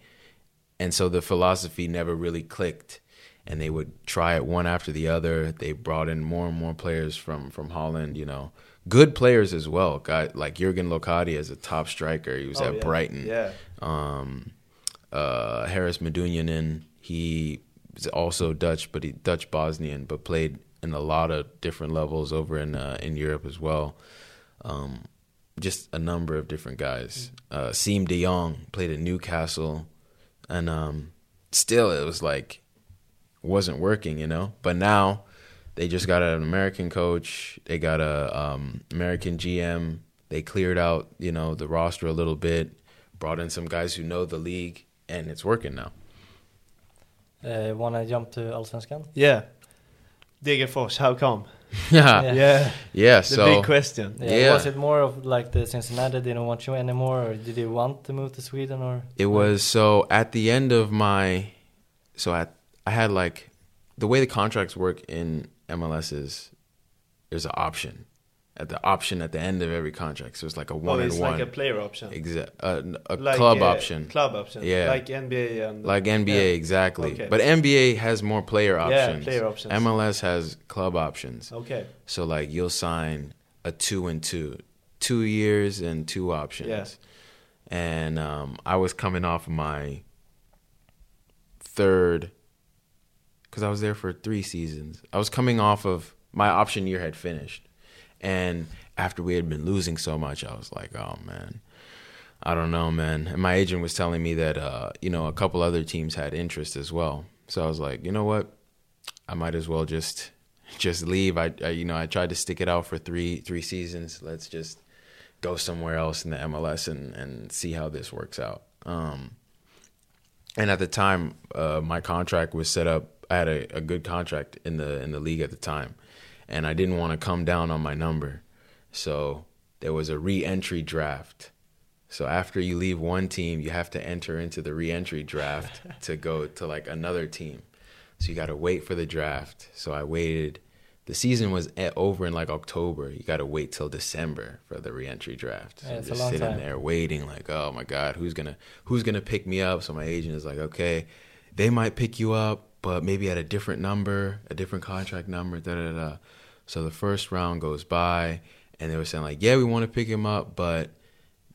[SPEAKER 3] and so the philosophy never really clicked. And they would try it one after the other. They brought in more and more players from from Holland, you know, good players as well. Guy like Jurgen Locadia is a top striker. He was
[SPEAKER 1] Oh,
[SPEAKER 3] at
[SPEAKER 1] yeah.
[SPEAKER 3] Brighton
[SPEAKER 1] Yeah.
[SPEAKER 3] um, uh, Haris Medunjanin. He is also Dutch, but he Dutch Bosnian, but played in a lot of different levels over in uh, in Europe as well. Um, just a number of different guys. Uh, Siem De Jong played at Newcastle, and um, still it was like wasn't working, you know. But now they just got an American coach. They got a um, American GM. They cleared out, you know, the roster a little bit. Brought in some guys who know the league, and it's working now.
[SPEAKER 2] Uh, wanna jump to Allsvenskan?
[SPEAKER 1] Yeah. Degerfors, how come?
[SPEAKER 3] yeah,
[SPEAKER 2] Yeah.
[SPEAKER 1] Yeah.
[SPEAKER 3] yeah.
[SPEAKER 1] The
[SPEAKER 3] So
[SPEAKER 1] big question.
[SPEAKER 2] Yeah.
[SPEAKER 3] Yeah.
[SPEAKER 2] Was it more of like the Cincinnati didn't want you anymore, or did you want to move to Sweden, or?
[SPEAKER 3] It was so at the end of my so at I had like the way the contracts work in MLS is there's an option at the option at the end of every contract. So it's like a one
[SPEAKER 1] oh,
[SPEAKER 3] and
[SPEAKER 1] it's
[SPEAKER 3] one
[SPEAKER 1] like a player option.
[SPEAKER 3] exact uh, a
[SPEAKER 1] Like,
[SPEAKER 3] club
[SPEAKER 1] uh,
[SPEAKER 3] option.
[SPEAKER 1] Club option.
[SPEAKER 3] Yeah.
[SPEAKER 1] Like NBA and
[SPEAKER 3] like NBA
[SPEAKER 1] Yeah.
[SPEAKER 3] exactly.
[SPEAKER 1] Okay.
[SPEAKER 3] But NBA has more player options.
[SPEAKER 1] Yeah, player options.
[SPEAKER 3] MLS has club options.
[SPEAKER 1] Okay.
[SPEAKER 3] So like you'll sign a two and two, two years and two options.
[SPEAKER 1] Yeah.
[SPEAKER 3] And um, I was coming off my third, because I was there for three seasons. I was coming off of my option year had finished, and after we had been losing so much, I was like, oh man. I don't know, man. And my agent was telling me that uh, you know a couple other teams had interest as well. So I was like, you know what, I might as well just just leave. I, I you know I tried to stick it out for three three seasons. Let's just go somewhere else in the MLS and and see how this works out. Um, and at the time, uh, my contract was set up. I had a, a good contract in the in the league at the time, and I didn't want to come down on my number, so there was a re-entry draft. So after you leave one team, you have to enter into the re-entry draft to go to like another team. So you got to wait for the draft. So I waited. The season was over in like October. You got to wait till December for the re-entry draft. So
[SPEAKER 2] Yeah,
[SPEAKER 3] I'm
[SPEAKER 2] it's a
[SPEAKER 3] just sitting
[SPEAKER 2] time.
[SPEAKER 3] there waiting, like, oh my god, who's gonna who's gonna pick me up? So my agent is like, okay, they might pick you up, but maybe at a different number, a different contract number. Da da da. So the first round goes by, and they were saying like, yeah, we want to pick him up, but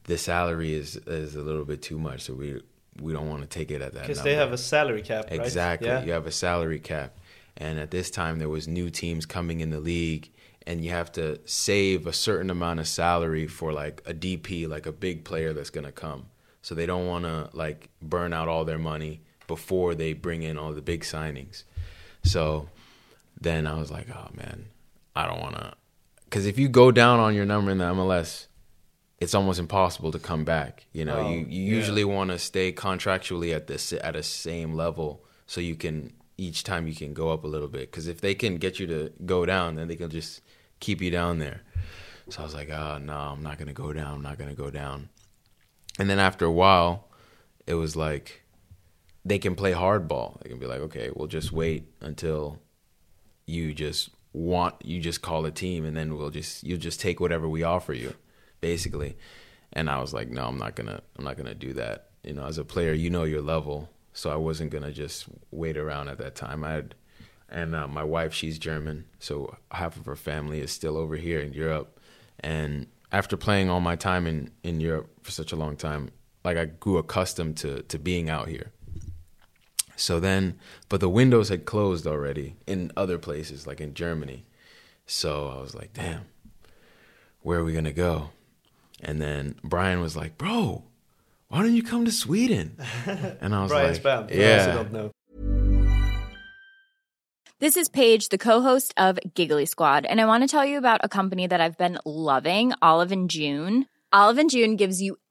[SPEAKER 3] the salary is is a little bit too much, so we we don't want to take it at that.
[SPEAKER 1] Because they have a salary cap, right?
[SPEAKER 3] Exactly.
[SPEAKER 1] Yeah.
[SPEAKER 3] You have a salary cap. And at this time there was new teams coming in the league and you have to save a certain amount of salary for like a DP, like a big player that's going to come. so they don't want to like burn out all their money before they bring in all the big signings. So then I was like, oh man, I don't want to, because if you go down on your number in the MLS, it's almost impossible to come back. You know,
[SPEAKER 1] Oh,
[SPEAKER 3] you, you
[SPEAKER 1] yeah.
[SPEAKER 3] usually want to stay contractually at this at a same level so you can each time you can go up a little bit. Because if they can get you to go down, then they can just keep you down there. So I was like, oh no, I'm not gonna go down. I'm not gonna go down. And then after a while, it was like they can play hardball. They can be like, okay, we'll just wait until you just want you just call a team and then we'll just you'll just take whatever we offer you basically. And i was like no i'm not gonna i'm not gonna do that. You know as a player you know your level. So i wasn't gonna just wait around at that time. I had and uh, my wife she's german. So half of her family is still over here in europe. And after playing all my time in in europe for such a long time like i grew accustomed to to being out here so then, but the windows had closed already in other places, like in Germany. So I was like, damn, where are we going to go? And then Brian was like, bro, why don't you come to Sweden? And I was
[SPEAKER 1] Brian's
[SPEAKER 3] like,
[SPEAKER 1] band. for those who
[SPEAKER 3] yeah.
[SPEAKER 1] don't know.
[SPEAKER 4] This is Paige, the co-host of Giggly Squad, and I want to tell you about a company that I've been loving, Olive and June. Olive and June gives you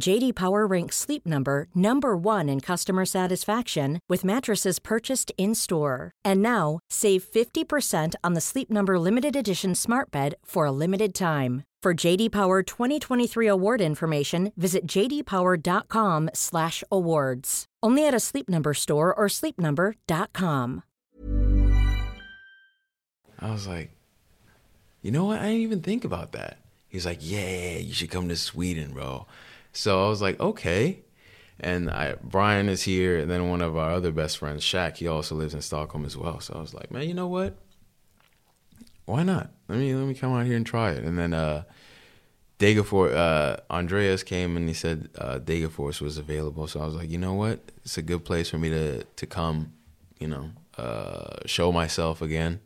[SPEAKER 5] JD Power ranks Sleep Number number 1 in customer satisfaction with mattresses purchased in-store. And now, save 50% on the Sleep Number limited edition Smart Bed for a limited time. For JD Power 2023 award information, visit jdpower.com/awards. Only at a Sleep Number store or sleepnumber.com.
[SPEAKER 3] I was like, you know what? I didn't even think about that. He's like, yeah, you should come to Sweden, bro. So I was like, okay. And I, Brian is here, and then one of our other best friends, Shaq, he also lives in Stockholm as well. So I was like, man, you know what? Why not? Let me let me come out here and try it. And then uh, Degerfors, uh, Andreas came and he said uh, Degerfors was available. So I was like, you know what? It's a good place for me to to come, you know, uh, show myself again.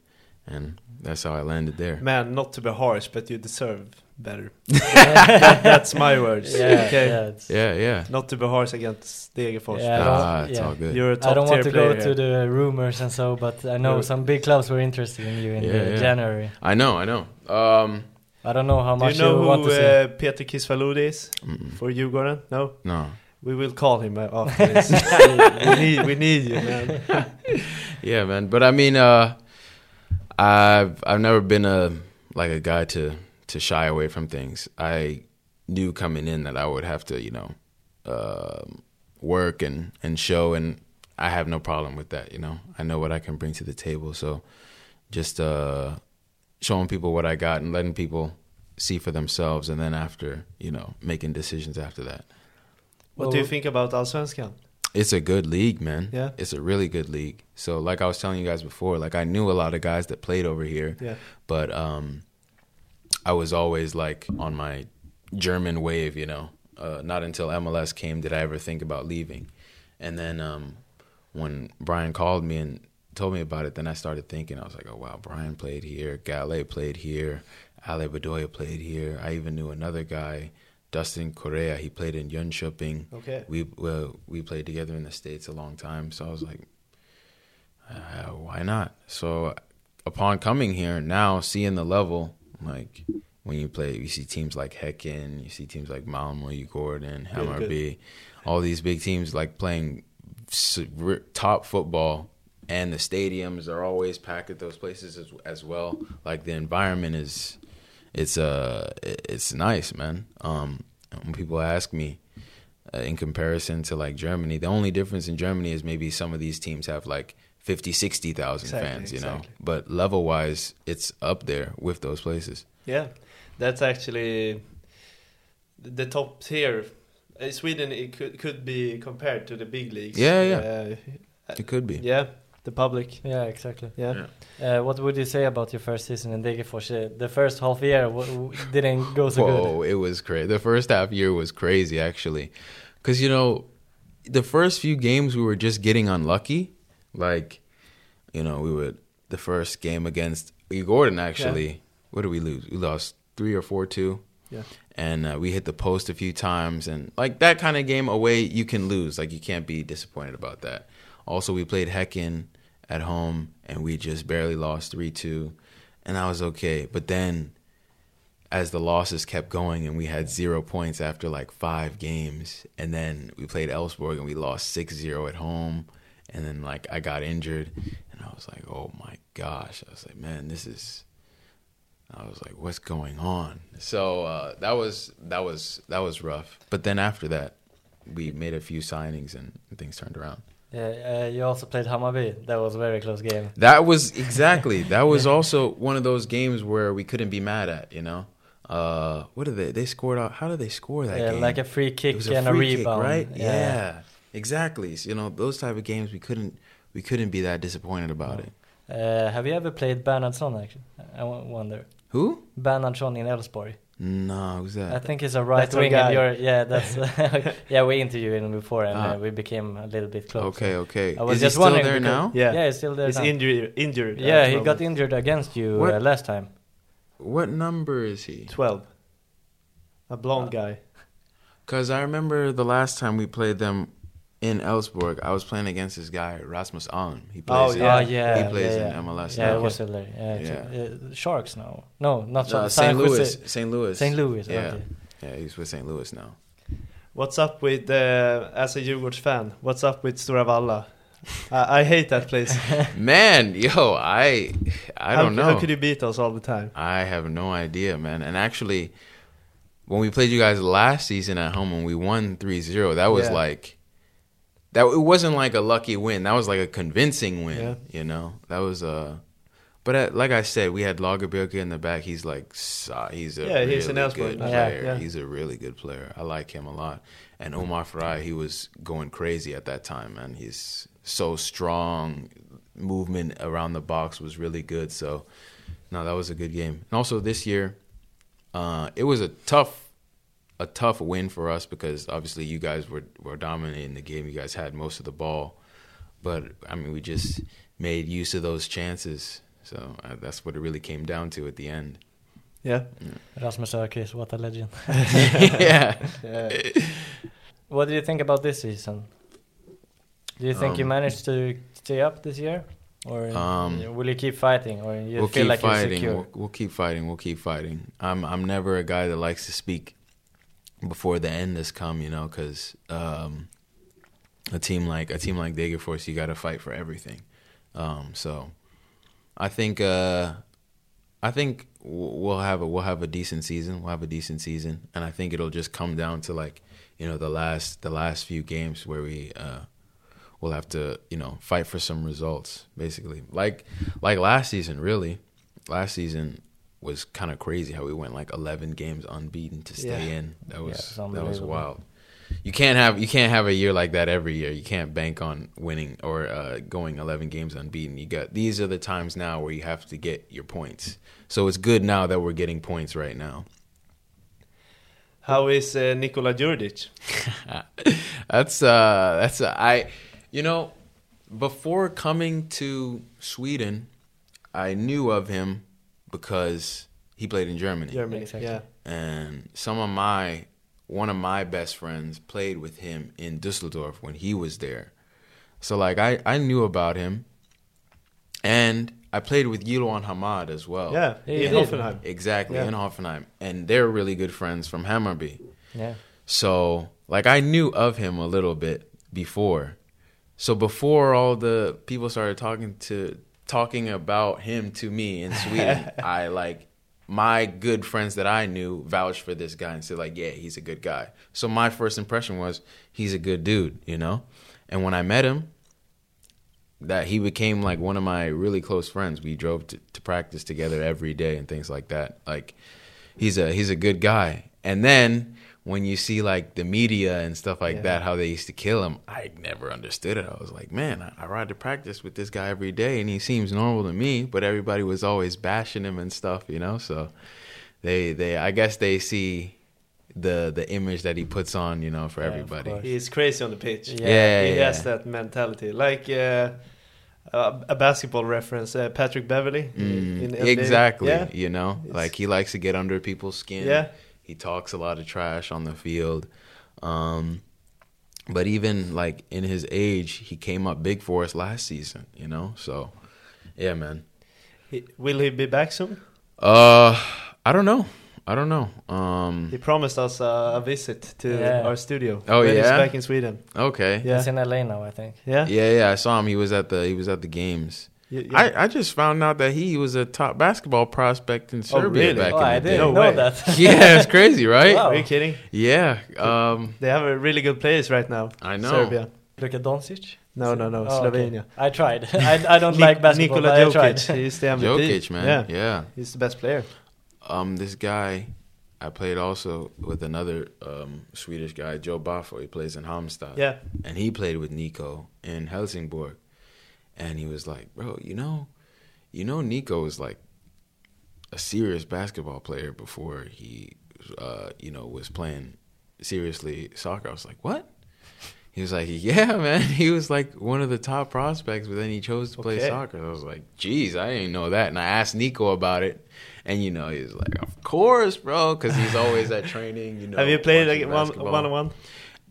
[SPEAKER 3] And that's how I landed there.
[SPEAKER 1] Man, not to be harsh, but you deserve better. That- that's my words.
[SPEAKER 2] Yeah,
[SPEAKER 1] okay.
[SPEAKER 2] yeah,
[SPEAKER 3] Yeah, yeah.
[SPEAKER 1] Not to be harsh against Degerfors.
[SPEAKER 2] Yeah, I
[SPEAKER 3] Ah, it's
[SPEAKER 2] yeah.
[SPEAKER 3] all good.
[SPEAKER 1] You're a top
[SPEAKER 2] I don't want to go
[SPEAKER 1] player
[SPEAKER 2] to the rumors and so, but I know
[SPEAKER 1] Yeah.
[SPEAKER 2] some big clubs were interested in you in
[SPEAKER 3] Yeah,
[SPEAKER 2] uh,
[SPEAKER 3] yeah.
[SPEAKER 2] January.
[SPEAKER 3] I know, I know. Um,
[SPEAKER 2] I don't know how
[SPEAKER 1] Do
[SPEAKER 2] much
[SPEAKER 1] you know
[SPEAKER 2] want
[SPEAKER 1] who
[SPEAKER 2] to see.
[SPEAKER 1] uh, Peter Kisvalodi is
[SPEAKER 3] mm-mm.
[SPEAKER 1] for Djurgården? No?
[SPEAKER 3] no.
[SPEAKER 1] We will call him uh, after this. we, need, we need you, man.
[SPEAKER 3] Yeah, man. But I mean, uh, I've I've never been a like a guy to to shy away from things. I knew coming in that I would have to, you know, um work and and show, and I have no problem with that. You know, I know what I can bring to the table. So just uh, showing people what I got and letting people see for themselves, and then after, you know, making decisions after that.
[SPEAKER 1] What do you think about Allsvenskan?
[SPEAKER 3] It's a good league, man.
[SPEAKER 1] Yeah.
[SPEAKER 3] It's a really good league. So like I was telling you guys before, like I knew a lot of guys that played over here,
[SPEAKER 1] Yeah.
[SPEAKER 3] but um I was always like on my German wave, you know. Uh not until MLS came did I ever think about leaving. And then um when Brian called me and told me about it, then I started thinking, I was like, Oh wow, Brian played here, Gale played here, Ale Bedoya played here. I even knew another guy, Dustin Correa, he played in Jönköping
[SPEAKER 1] Okay.
[SPEAKER 3] we well, we played together in the states a long time so i was like uh, why not so upon coming here now seeing the level like when you play you see teams like Häcken, you see teams like Malmo Djurgården
[SPEAKER 1] Really good.
[SPEAKER 3] Hammarby all these big teams like playing top football, and the stadiums are always packed at those places as, as well. Like the environment is, it's uh, it's nice, man. Um, when people ask me, uh, in comparison to like Germany, the only difference in Germany is maybe some of these teams have like 50, 60,000
[SPEAKER 1] Exactly,
[SPEAKER 3] fans, you know. But level wise, it's up there with those places.
[SPEAKER 1] Yeah, that's actually the top tier. Uh, Sweden it could could be compared to the big leagues.
[SPEAKER 3] Yeah, yeah.
[SPEAKER 1] Uh,
[SPEAKER 3] It could be.
[SPEAKER 1] yeah, the public.
[SPEAKER 2] Yeah, exactly.
[SPEAKER 1] Yeah.
[SPEAKER 2] Uh, what would you say about your first season in Degerfors? Uh, The first half year w- w- didn't go so
[SPEAKER 3] Whoa,
[SPEAKER 2] good.
[SPEAKER 3] it was crazy. The first half year was crazy, actually, because you know, the first few games we were just getting unlucky. Like, you know, we would the first game against E. Gordon. Actually, what did we lose? We lost three or four two.
[SPEAKER 1] Yeah.
[SPEAKER 3] And uh, we hit the post a few times, and like that kind of game away, you can lose. Like you can't be disappointed about that. Also, we played Häcken at home, and we just barely lost three two, and that was okay. But then as the losses kept going and we had zero points after like five games and then we played Elfsborg and we lost 6-0 at home and then like I got injured and I was like oh my gosh I was like man this is I was like what's going on so uh, that was that was that was rough but then after that we made a few signings and things turned around
[SPEAKER 2] Yeah, uh, you also played Hammarby. That was a very close game.
[SPEAKER 3] That was exactly. That was also one of those games where we couldn't be mad at. You know, uh, what did they? They scored out. How did they score that
[SPEAKER 2] Yeah,
[SPEAKER 3] game?
[SPEAKER 2] like a free kick and a
[SPEAKER 3] free kick,
[SPEAKER 2] rebound.
[SPEAKER 3] right?
[SPEAKER 2] Yeah.
[SPEAKER 3] Yeah. Exactly. So, you know, those type of games we couldn't we couldn't be that disappointed about it.
[SPEAKER 2] Uh, have you ever played Bernhardsson? Actually, I wonder.
[SPEAKER 3] Who?
[SPEAKER 2] Bernhardsson in Elfsborg.
[SPEAKER 3] No, who's that?
[SPEAKER 2] I think he's a right
[SPEAKER 1] That's
[SPEAKER 2] wing.
[SPEAKER 1] guy.
[SPEAKER 2] And you're, yeah, that's yeah. We interviewed him before, and
[SPEAKER 3] Ah.
[SPEAKER 2] uh, we became a little bit close.
[SPEAKER 3] Okay, okay.
[SPEAKER 2] I was
[SPEAKER 3] Is he
[SPEAKER 2] just
[SPEAKER 3] still
[SPEAKER 2] wondering
[SPEAKER 3] there
[SPEAKER 2] because-
[SPEAKER 3] now?
[SPEAKER 1] Yeah.
[SPEAKER 2] Yeah, he's still there.
[SPEAKER 1] He's
[SPEAKER 2] now.
[SPEAKER 1] injured. Injured.
[SPEAKER 2] Yeah,
[SPEAKER 1] at
[SPEAKER 2] he got injured against you uh, last time.
[SPEAKER 3] What number is he?
[SPEAKER 1] twelve. A blonde
[SPEAKER 2] Uh,
[SPEAKER 1] guy.
[SPEAKER 3] Because I remember the last time we played them in Elfsborg, I was playing against this guy Rasmus Alm. He plays.
[SPEAKER 1] Oh,
[SPEAKER 3] in-
[SPEAKER 1] yeah.
[SPEAKER 2] Oh yeah,
[SPEAKER 3] He plays
[SPEAKER 2] yeah, yeah.
[SPEAKER 3] in MLS
[SPEAKER 2] Yeah,
[SPEAKER 3] now.
[SPEAKER 2] it was still there. Yeah,
[SPEAKER 3] Yeah.
[SPEAKER 2] Uh, Sharks now. No, not
[SPEAKER 3] Uh,
[SPEAKER 2] Sharks.
[SPEAKER 3] St. Louis. St. Louis.
[SPEAKER 2] St. Louis.
[SPEAKER 3] Yeah.
[SPEAKER 2] Okay.
[SPEAKER 3] Yeah, he's with St. Louis now.
[SPEAKER 1] What's up with uh, as a Djurgårds fan? What's up with Stora Valla? I, I hate that place.
[SPEAKER 3] Man, yo, I I don't know.
[SPEAKER 1] How could you beat us all the time?
[SPEAKER 3] I have no idea, man. And actually, when we played you guys last season at home when we won 3-0, that was
[SPEAKER 1] Yeah.
[SPEAKER 3] like that it wasn't like a lucky win. That was like a convincing win,
[SPEAKER 1] Yeah.
[SPEAKER 3] you know. That was uh but uh, like I said, we had Lagerbielke in the back. He's like he's a
[SPEAKER 1] Yeah,
[SPEAKER 3] really
[SPEAKER 1] he's an Elfsborg
[SPEAKER 3] good
[SPEAKER 1] man.
[SPEAKER 2] Yeah,
[SPEAKER 3] player.
[SPEAKER 1] yeah.
[SPEAKER 3] He's a really good player. I like him a lot. And Omar Faraj, he was going crazy at that time, man. He's so strong. Movement around the box was really good. So no, that was a good game. And also this year, uh, it was a tough, a tough win for us because obviously you guys were were dominating the game. You guys had most of the ball, but I mean we just made use of those chances. So uh, that's what it really came down to at the end.
[SPEAKER 1] Yeah.
[SPEAKER 2] Rasmus Örqvist, what a legend.
[SPEAKER 3] yeah.
[SPEAKER 2] What do you think about this season? Do you think you
[SPEAKER 3] Um,
[SPEAKER 2] managed to stay up this year, or
[SPEAKER 3] Um,
[SPEAKER 2] will you keep fighting, or you
[SPEAKER 3] we'll
[SPEAKER 2] feel
[SPEAKER 3] keep
[SPEAKER 2] like you're
[SPEAKER 3] fighting.
[SPEAKER 2] secure?
[SPEAKER 3] We'll, we'll keep fighting. We'll keep fighting. I'm I'm never a guy that likes to speak before the end has come. You know, because um, a team like a team like Degerfors, you got to fight for everything. Um, so I think uh, I think we'll have a we'll have a decent season. We'll have a decent season, and I think it'll just come down to like you know the last the last few games where we. Uh, we'll have to you know fight for some results basically like like last season really last season was kind of crazy how we went like 11 games unbeaten to stay
[SPEAKER 1] Yeah.
[SPEAKER 3] in. That
[SPEAKER 2] Yeah,
[SPEAKER 3] was
[SPEAKER 2] it's
[SPEAKER 3] that was wild. You can't have you can't have a year like that every year. You can't bank on winning or uh, going 11 games unbeaten. You got these are the times now where you have to get your points. So it's good now that we're getting points right now.
[SPEAKER 1] How is uh, Nikola Djurdjic?
[SPEAKER 3] that's uh that's uh, I you know before coming to Sweden I knew of him because he played in Germany
[SPEAKER 1] Germany.
[SPEAKER 2] Exactly.
[SPEAKER 1] Yeah.
[SPEAKER 3] and some of my one of my best friends played with him in Dusseldorf when he was there so like I I knew about him and I played with Jiloan Hamad as well
[SPEAKER 1] Yeah.
[SPEAKER 2] Yeah,
[SPEAKER 1] in. Hoffenheim.
[SPEAKER 3] exactly
[SPEAKER 1] Yeah.
[SPEAKER 3] in Hoffenheim and they're really good friends from Hammarby
[SPEAKER 2] Yeah.
[SPEAKER 3] so, like, I knew of him a little bit before, so before all the people started talking to talking about him to me in Sweden, I like my good friends that I knew vouched for this guy and said like, yeah, he's a good guy. So my first impression was he's a good dude, you know. And when I met him, that he became like one of my really close friends. We drove to, to practice together every day and things like that. Like he's a he's a good guy. And then when you see like the media and stuff like
[SPEAKER 1] Yeah.
[SPEAKER 3] that, how they used to kill him, I never understood it. I was like, man, I, I ride to practice with this guy every day, and he seems normal to me. But everybody was always bashing him and stuff, you know. So they they I guess they see the the image that he puts on, you know, for
[SPEAKER 2] Yeah,
[SPEAKER 3] everybody.
[SPEAKER 1] He's crazy on the pitch.
[SPEAKER 2] Yeah.
[SPEAKER 3] Yeah,
[SPEAKER 1] he
[SPEAKER 3] yeah.
[SPEAKER 1] has that mentality. Like uh, uh, a basketball reference, uh, Patrick Beverley.
[SPEAKER 3] Mm,
[SPEAKER 1] in NBA.
[SPEAKER 3] exactly.
[SPEAKER 1] Yeah.
[SPEAKER 3] You know,
[SPEAKER 1] It's-
[SPEAKER 3] like he likes to get under people's skin.
[SPEAKER 1] Yeah.
[SPEAKER 3] He talks a lot of trash on the field. Um, but even like in his age, he came up big for us last season, you know? So, yeah, man.
[SPEAKER 1] Will he be back soon?
[SPEAKER 3] Uh, I don't know. I don't know. Um,
[SPEAKER 1] He promised us uh, a visit to
[SPEAKER 2] Yeah.
[SPEAKER 1] our studio.
[SPEAKER 3] Oh,
[SPEAKER 1] when He's
[SPEAKER 3] yeah?
[SPEAKER 1] back in Sweden.
[SPEAKER 3] okay.
[SPEAKER 1] Yeah.
[SPEAKER 2] He's in LA now, I think.
[SPEAKER 1] Yeah.
[SPEAKER 3] Yeah, yeah, I saw him. He was at the he was at the games.
[SPEAKER 1] Y- yeah.
[SPEAKER 3] I, I just found out that he was a top basketball prospect in
[SPEAKER 1] Oh,
[SPEAKER 3] Serbia
[SPEAKER 1] really?
[SPEAKER 3] back
[SPEAKER 2] Oh,
[SPEAKER 3] in
[SPEAKER 2] I
[SPEAKER 3] the day.
[SPEAKER 2] didn't
[SPEAKER 1] No
[SPEAKER 2] know
[SPEAKER 1] way.
[SPEAKER 2] that.
[SPEAKER 3] yeah, it's crazy, right?
[SPEAKER 2] Wow.
[SPEAKER 1] Are you kidding?
[SPEAKER 3] Yeah. Um,
[SPEAKER 1] They have a really good players right now.
[SPEAKER 3] I know.
[SPEAKER 1] Serbia.
[SPEAKER 2] Luka Doncic?
[SPEAKER 1] No, no, no.
[SPEAKER 2] Oh, okay.
[SPEAKER 1] Slovenia.
[SPEAKER 2] I tried. I, I don't like basketball,
[SPEAKER 1] Nikola
[SPEAKER 2] but I tried.
[SPEAKER 1] Jokic. He's the MVP.
[SPEAKER 3] Jokic, man.
[SPEAKER 1] Yeah.
[SPEAKER 3] Yeah.
[SPEAKER 1] He's the best player.
[SPEAKER 3] Um, this guy, I played also with another um, Swedish guy, Joe Baffo. He plays in Halmstad.
[SPEAKER 1] Yeah.
[SPEAKER 3] And he played with Nico in Helsingborg. And he was like, bro, you know, you know, Nico was like a serious basketball player before he, uh, you know, was playing seriously soccer. I was like, what? He was like, yeah, man. He was like one of the top prospects, but then he chose to play
[SPEAKER 1] Okay.
[SPEAKER 3] soccer. I was like, geez, I didn't know that. And I asked Nico about it, and you know, he was like, of course, bro, because he's always at training. You know,
[SPEAKER 1] have you played like one, one on one?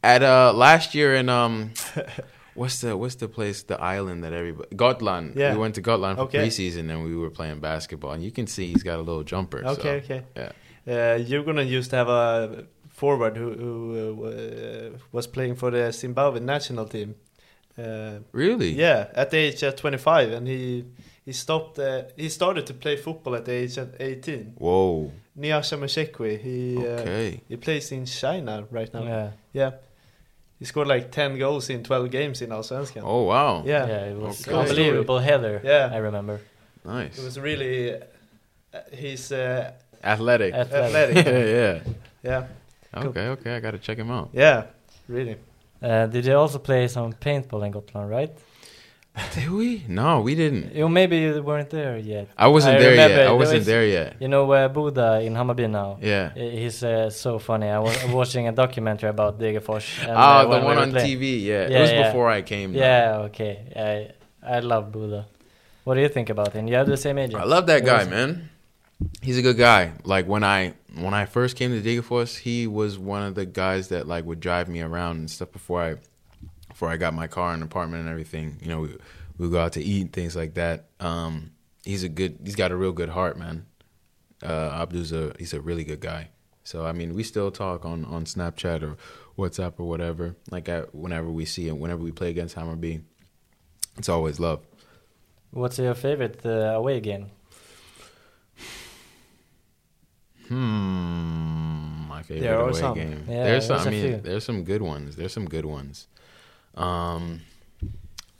[SPEAKER 3] At uh last year in um what's the what's the place the island that everybody Gotland.
[SPEAKER 1] Yeah.
[SPEAKER 3] We went to Gotland for
[SPEAKER 1] Okay.
[SPEAKER 3] preseason and we were playing basketball and you can see he's got a little jumper. so,
[SPEAKER 1] Okay, okay.
[SPEAKER 3] Yeah.
[SPEAKER 1] Uh, Djurgården used to have a forward who, who uh, was playing for the Zimbabwe national team. Uh,
[SPEAKER 3] Really?
[SPEAKER 1] yeah, at the age of 25, and he he stopped. Uh, he started to play football at the age of 18.
[SPEAKER 3] Whoa.
[SPEAKER 1] Nyasha Mushekwi. He uh,
[SPEAKER 3] Okay.
[SPEAKER 1] he plays in China right now.
[SPEAKER 2] Yeah.
[SPEAKER 1] Yeah. He scored like 10 goals in 12 games in Allsvenskan.
[SPEAKER 3] Oh wow.
[SPEAKER 1] Yeah.
[SPEAKER 2] Yeah, it was
[SPEAKER 3] Okay.
[SPEAKER 2] unbelievable header.
[SPEAKER 1] Yeah.
[SPEAKER 2] I remember.
[SPEAKER 3] Nice.
[SPEAKER 1] It was really. Uh, he's uh,
[SPEAKER 3] Athletic.
[SPEAKER 2] Athletic.
[SPEAKER 1] athletic.
[SPEAKER 3] yeah.
[SPEAKER 1] yeah.
[SPEAKER 3] Okay, okay, I gotta check him out.
[SPEAKER 1] Yeah. Really.
[SPEAKER 2] Uh, did you also play some paintball in Gotland, right?
[SPEAKER 3] Did we? No, we didn't.
[SPEAKER 2] You maybe you weren't there yet.
[SPEAKER 3] I wasn't
[SPEAKER 2] I
[SPEAKER 3] there
[SPEAKER 2] remember
[SPEAKER 3] yet. I wasn't
[SPEAKER 2] was-
[SPEAKER 3] there yet.
[SPEAKER 2] You know uh, Boudah in Hammarby now.
[SPEAKER 3] Yeah.
[SPEAKER 2] He's uh, so funny. I was watching a documentary about Degerfors. and,
[SPEAKER 3] Ah,
[SPEAKER 2] uh,
[SPEAKER 3] the
[SPEAKER 2] we
[SPEAKER 3] one on
[SPEAKER 2] playing.
[SPEAKER 3] TV. Yeah.
[SPEAKER 2] Yeah,
[SPEAKER 3] it was
[SPEAKER 2] yeah.
[SPEAKER 3] before I came. though.
[SPEAKER 2] Yeah, okay. I I love Boudah. What do you think about him? You have the same age.
[SPEAKER 3] I love that
[SPEAKER 2] He
[SPEAKER 3] guy,
[SPEAKER 2] was-
[SPEAKER 3] man. He's a good guy. Like when I when I first came to Degerfors, he was one of the guys that like would drive me around and stuff before I before I got my car and apartment and everything. You know, we we go out to eat and things like that. Um, he's a good. He's got a real good heart, man. Uh, Abdu's a he's a really good guy. So I mean, we still talk on on Snapchat or WhatsApp or whatever. Like I, whenever we see him, whenever we play against Hammarby, it's always love.
[SPEAKER 2] What's your favorite uh, away game?
[SPEAKER 3] Hmm, my favorite away
[SPEAKER 1] some.
[SPEAKER 3] game.
[SPEAKER 2] Yeah,
[SPEAKER 3] there's some. I mean, there's some good ones. There's some good ones. Um,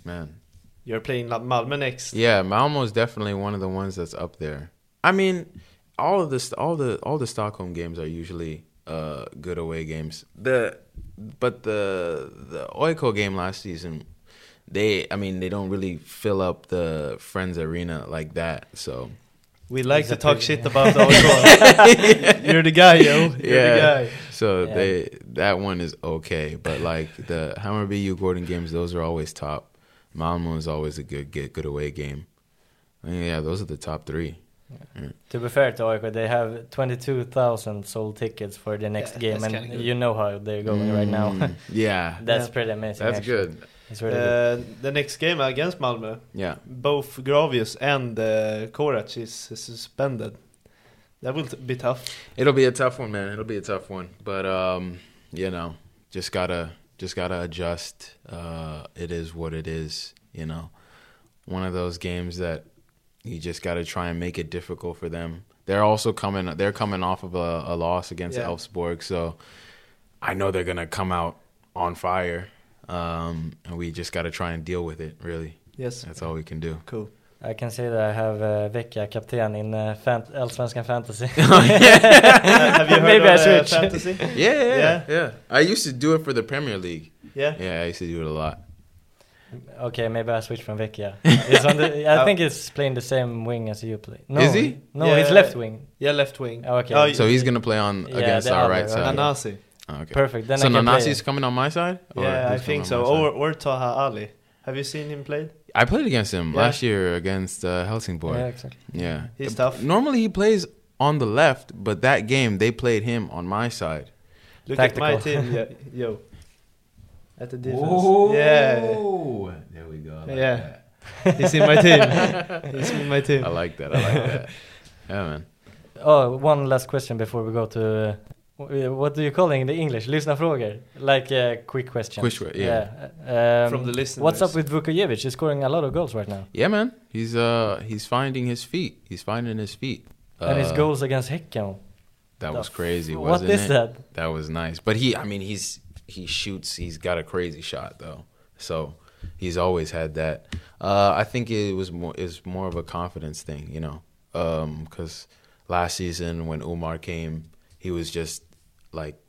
[SPEAKER 3] man,
[SPEAKER 1] You're playing like Malmö next.
[SPEAKER 3] yeah, Malmo is definitely one of the ones that's up there. I mean, all of this, all the all the Stockholm games are usually uh good away games. The but the the AIK game last season, they I mean they don't really fill up the Friends Arena like that. So
[SPEAKER 1] We like
[SPEAKER 2] He's
[SPEAKER 1] to talk shit about the AIK. You're the guy, yo. You're
[SPEAKER 3] yeah.
[SPEAKER 1] the guy.
[SPEAKER 3] So
[SPEAKER 2] Yeah.
[SPEAKER 3] they that one is okay, but like the Hammarby Djurgården games, those are always top. Malmo is always a good get good away game. I mean, yeah, those are the top three.
[SPEAKER 2] To be fair to AIK, they have 22,000 sold tickets for the next
[SPEAKER 1] Yeah,
[SPEAKER 2] game, and you know how they're going right now.
[SPEAKER 3] Mm, yeah,
[SPEAKER 2] That's
[SPEAKER 1] Yeah.
[SPEAKER 2] pretty amazing.
[SPEAKER 3] that's
[SPEAKER 2] actually.
[SPEAKER 3] good.
[SPEAKER 2] It's really good.
[SPEAKER 1] Uh, the next game against Malmö,
[SPEAKER 3] Yeah,
[SPEAKER 1] both Gravius and uh, Korac is suspended. That will t- be tough.
[SPEAKER 3] it'll be a tough one, man. It'll be a tough one, but um, you know, just gotta just gotta adjust. Uh, it is what it is. You know, one of those games that you just gotta try and make it difficult for them. They're also coming. They're coming off of a, a loss against
[SPEAKER 1] Yeah.
[SPEAKER 3] Elfsborg, so I know they're gonna come out on fire, um, and we just gotta try and deal with it. Really,
[SPEAKER 1] Yes.
[SPEAKER 3] that's all we can do.
[SPEAKER 1] Cool.
[SPEAKER 2] I can say that I have uh, Vecchia kapten in uh, fant- Allsvenskan fantasy.
[SPEAKER 1] Have you heard
[SPEAKER 2] Maybe
[SPEAKER 1] of
[SPEAKER 2] I
[SPEAKER 1] uh,
[SPEAKER 2] switch.
[SPEAKER 1] fantasy?
[SPEAKER 3] Yeah, yeah,
[SPEAKER 1] Yeah.
[SPEAKER 3] yeah, I used to do it for the Premier League.
[SPEAKER 1] Yeah.
[SPEAKER 3] Yeah, I used to do it a lot.
[SPEAKER 2] okay, maybe I switch from Vecchia. It's on the, I think it's playing the same wing as you play. No,
[SPEAKER 3] Is he?
[SPEAKER 2] No,
[SPEAKER 1] Yeah.
[SPEAKER 2] it's left wing.
[SPEAKER 1] Yeah, left wing.
[SPEAKER 2] Oh, okay.
[SPEAKER 1] Oh,
[SPEAKER 3] So he's gonna play on
[SPEAKER 2] Yeah,
[SPEAKER 3] against our
[SPEAKER 2] other,
[SPEAKER 3] right
[SPEAKER 2] okay.
[SPEAKER 3] side.
[SPEAKER 1] Nanasi.
[SPEAKER 3] Oh, okay.
[SPEAKER 2] Perfect. Then
[SPEAKER 3] so
[SPEAKER 2] I can play
[SPEAKER 3] Nanasi's
[SPEAKER 2] it.
[SPEAKER 3] coming on my side? Or
[SPEAKER 1] Yeah, I think so. Or, or Taha Ali. Have you seen him played?
[SPEAKER 3] I played against him
[SPEAKER 1] Yeah.
[SPEAKER 3] last year against uh, Helsingborg.
[SPEAKER 2] Yeah,
[SPEAKER 3] Yeah,
[SPEAKER 2] exactly. Yeah.
[SPEAKER 1] He's tough.
[SPEAKER 3] Normally he plays on the left, but that game they played him on my side.
[SPEAKER 1] Look at my team, yeah, yo. At the defense. Yeah.
[SPEAKER 3] there we go. Like
[SPEAKER 1] Yeah.
[SPEAKER 3] that.
[SPEAKER 1] He's in my team. He's in my team.
[SPEAKER 3] I like that. I like that. Yeah, man.
[SPEAKER 2] Oh, one last question before we go to uh, w- what do you call it in the English? Lyssnarfrågor. Like uh, quick questions.
[SPEAKER 3] Quick que- yeah.
[SPEAKER 2] Um,
[SPEAKER 1] From the listeners.
[SPEAKER 2] What's up with Vukojevic? He's scoring a lot of goals right now.
[SPEAKER 3] Yeah, man. He's uh he's finding his feet. He's finding his feet.
[SPEAKER 2] and his
[SPEAKER 3] Uh,
[SPEAKER 2] goals against Häcken.
[SPEAKER 3] That
[SPEAKER 2] The
[SPEAKER 3] was crazy,
[SPEAKER 2] f-
[SPEAKER 3] wasn't
[SPEAKER 2] What is
[SPEAKER 3] it?
[SPEAKER 2] that?
[SPEAKER 3] That was nice. But he, I mean, he's he shoots. He's got a crazy shot though. So he's always had that. Uh, I think it was more is more of a confidence thing, you know, because last season when Umar came, he was just like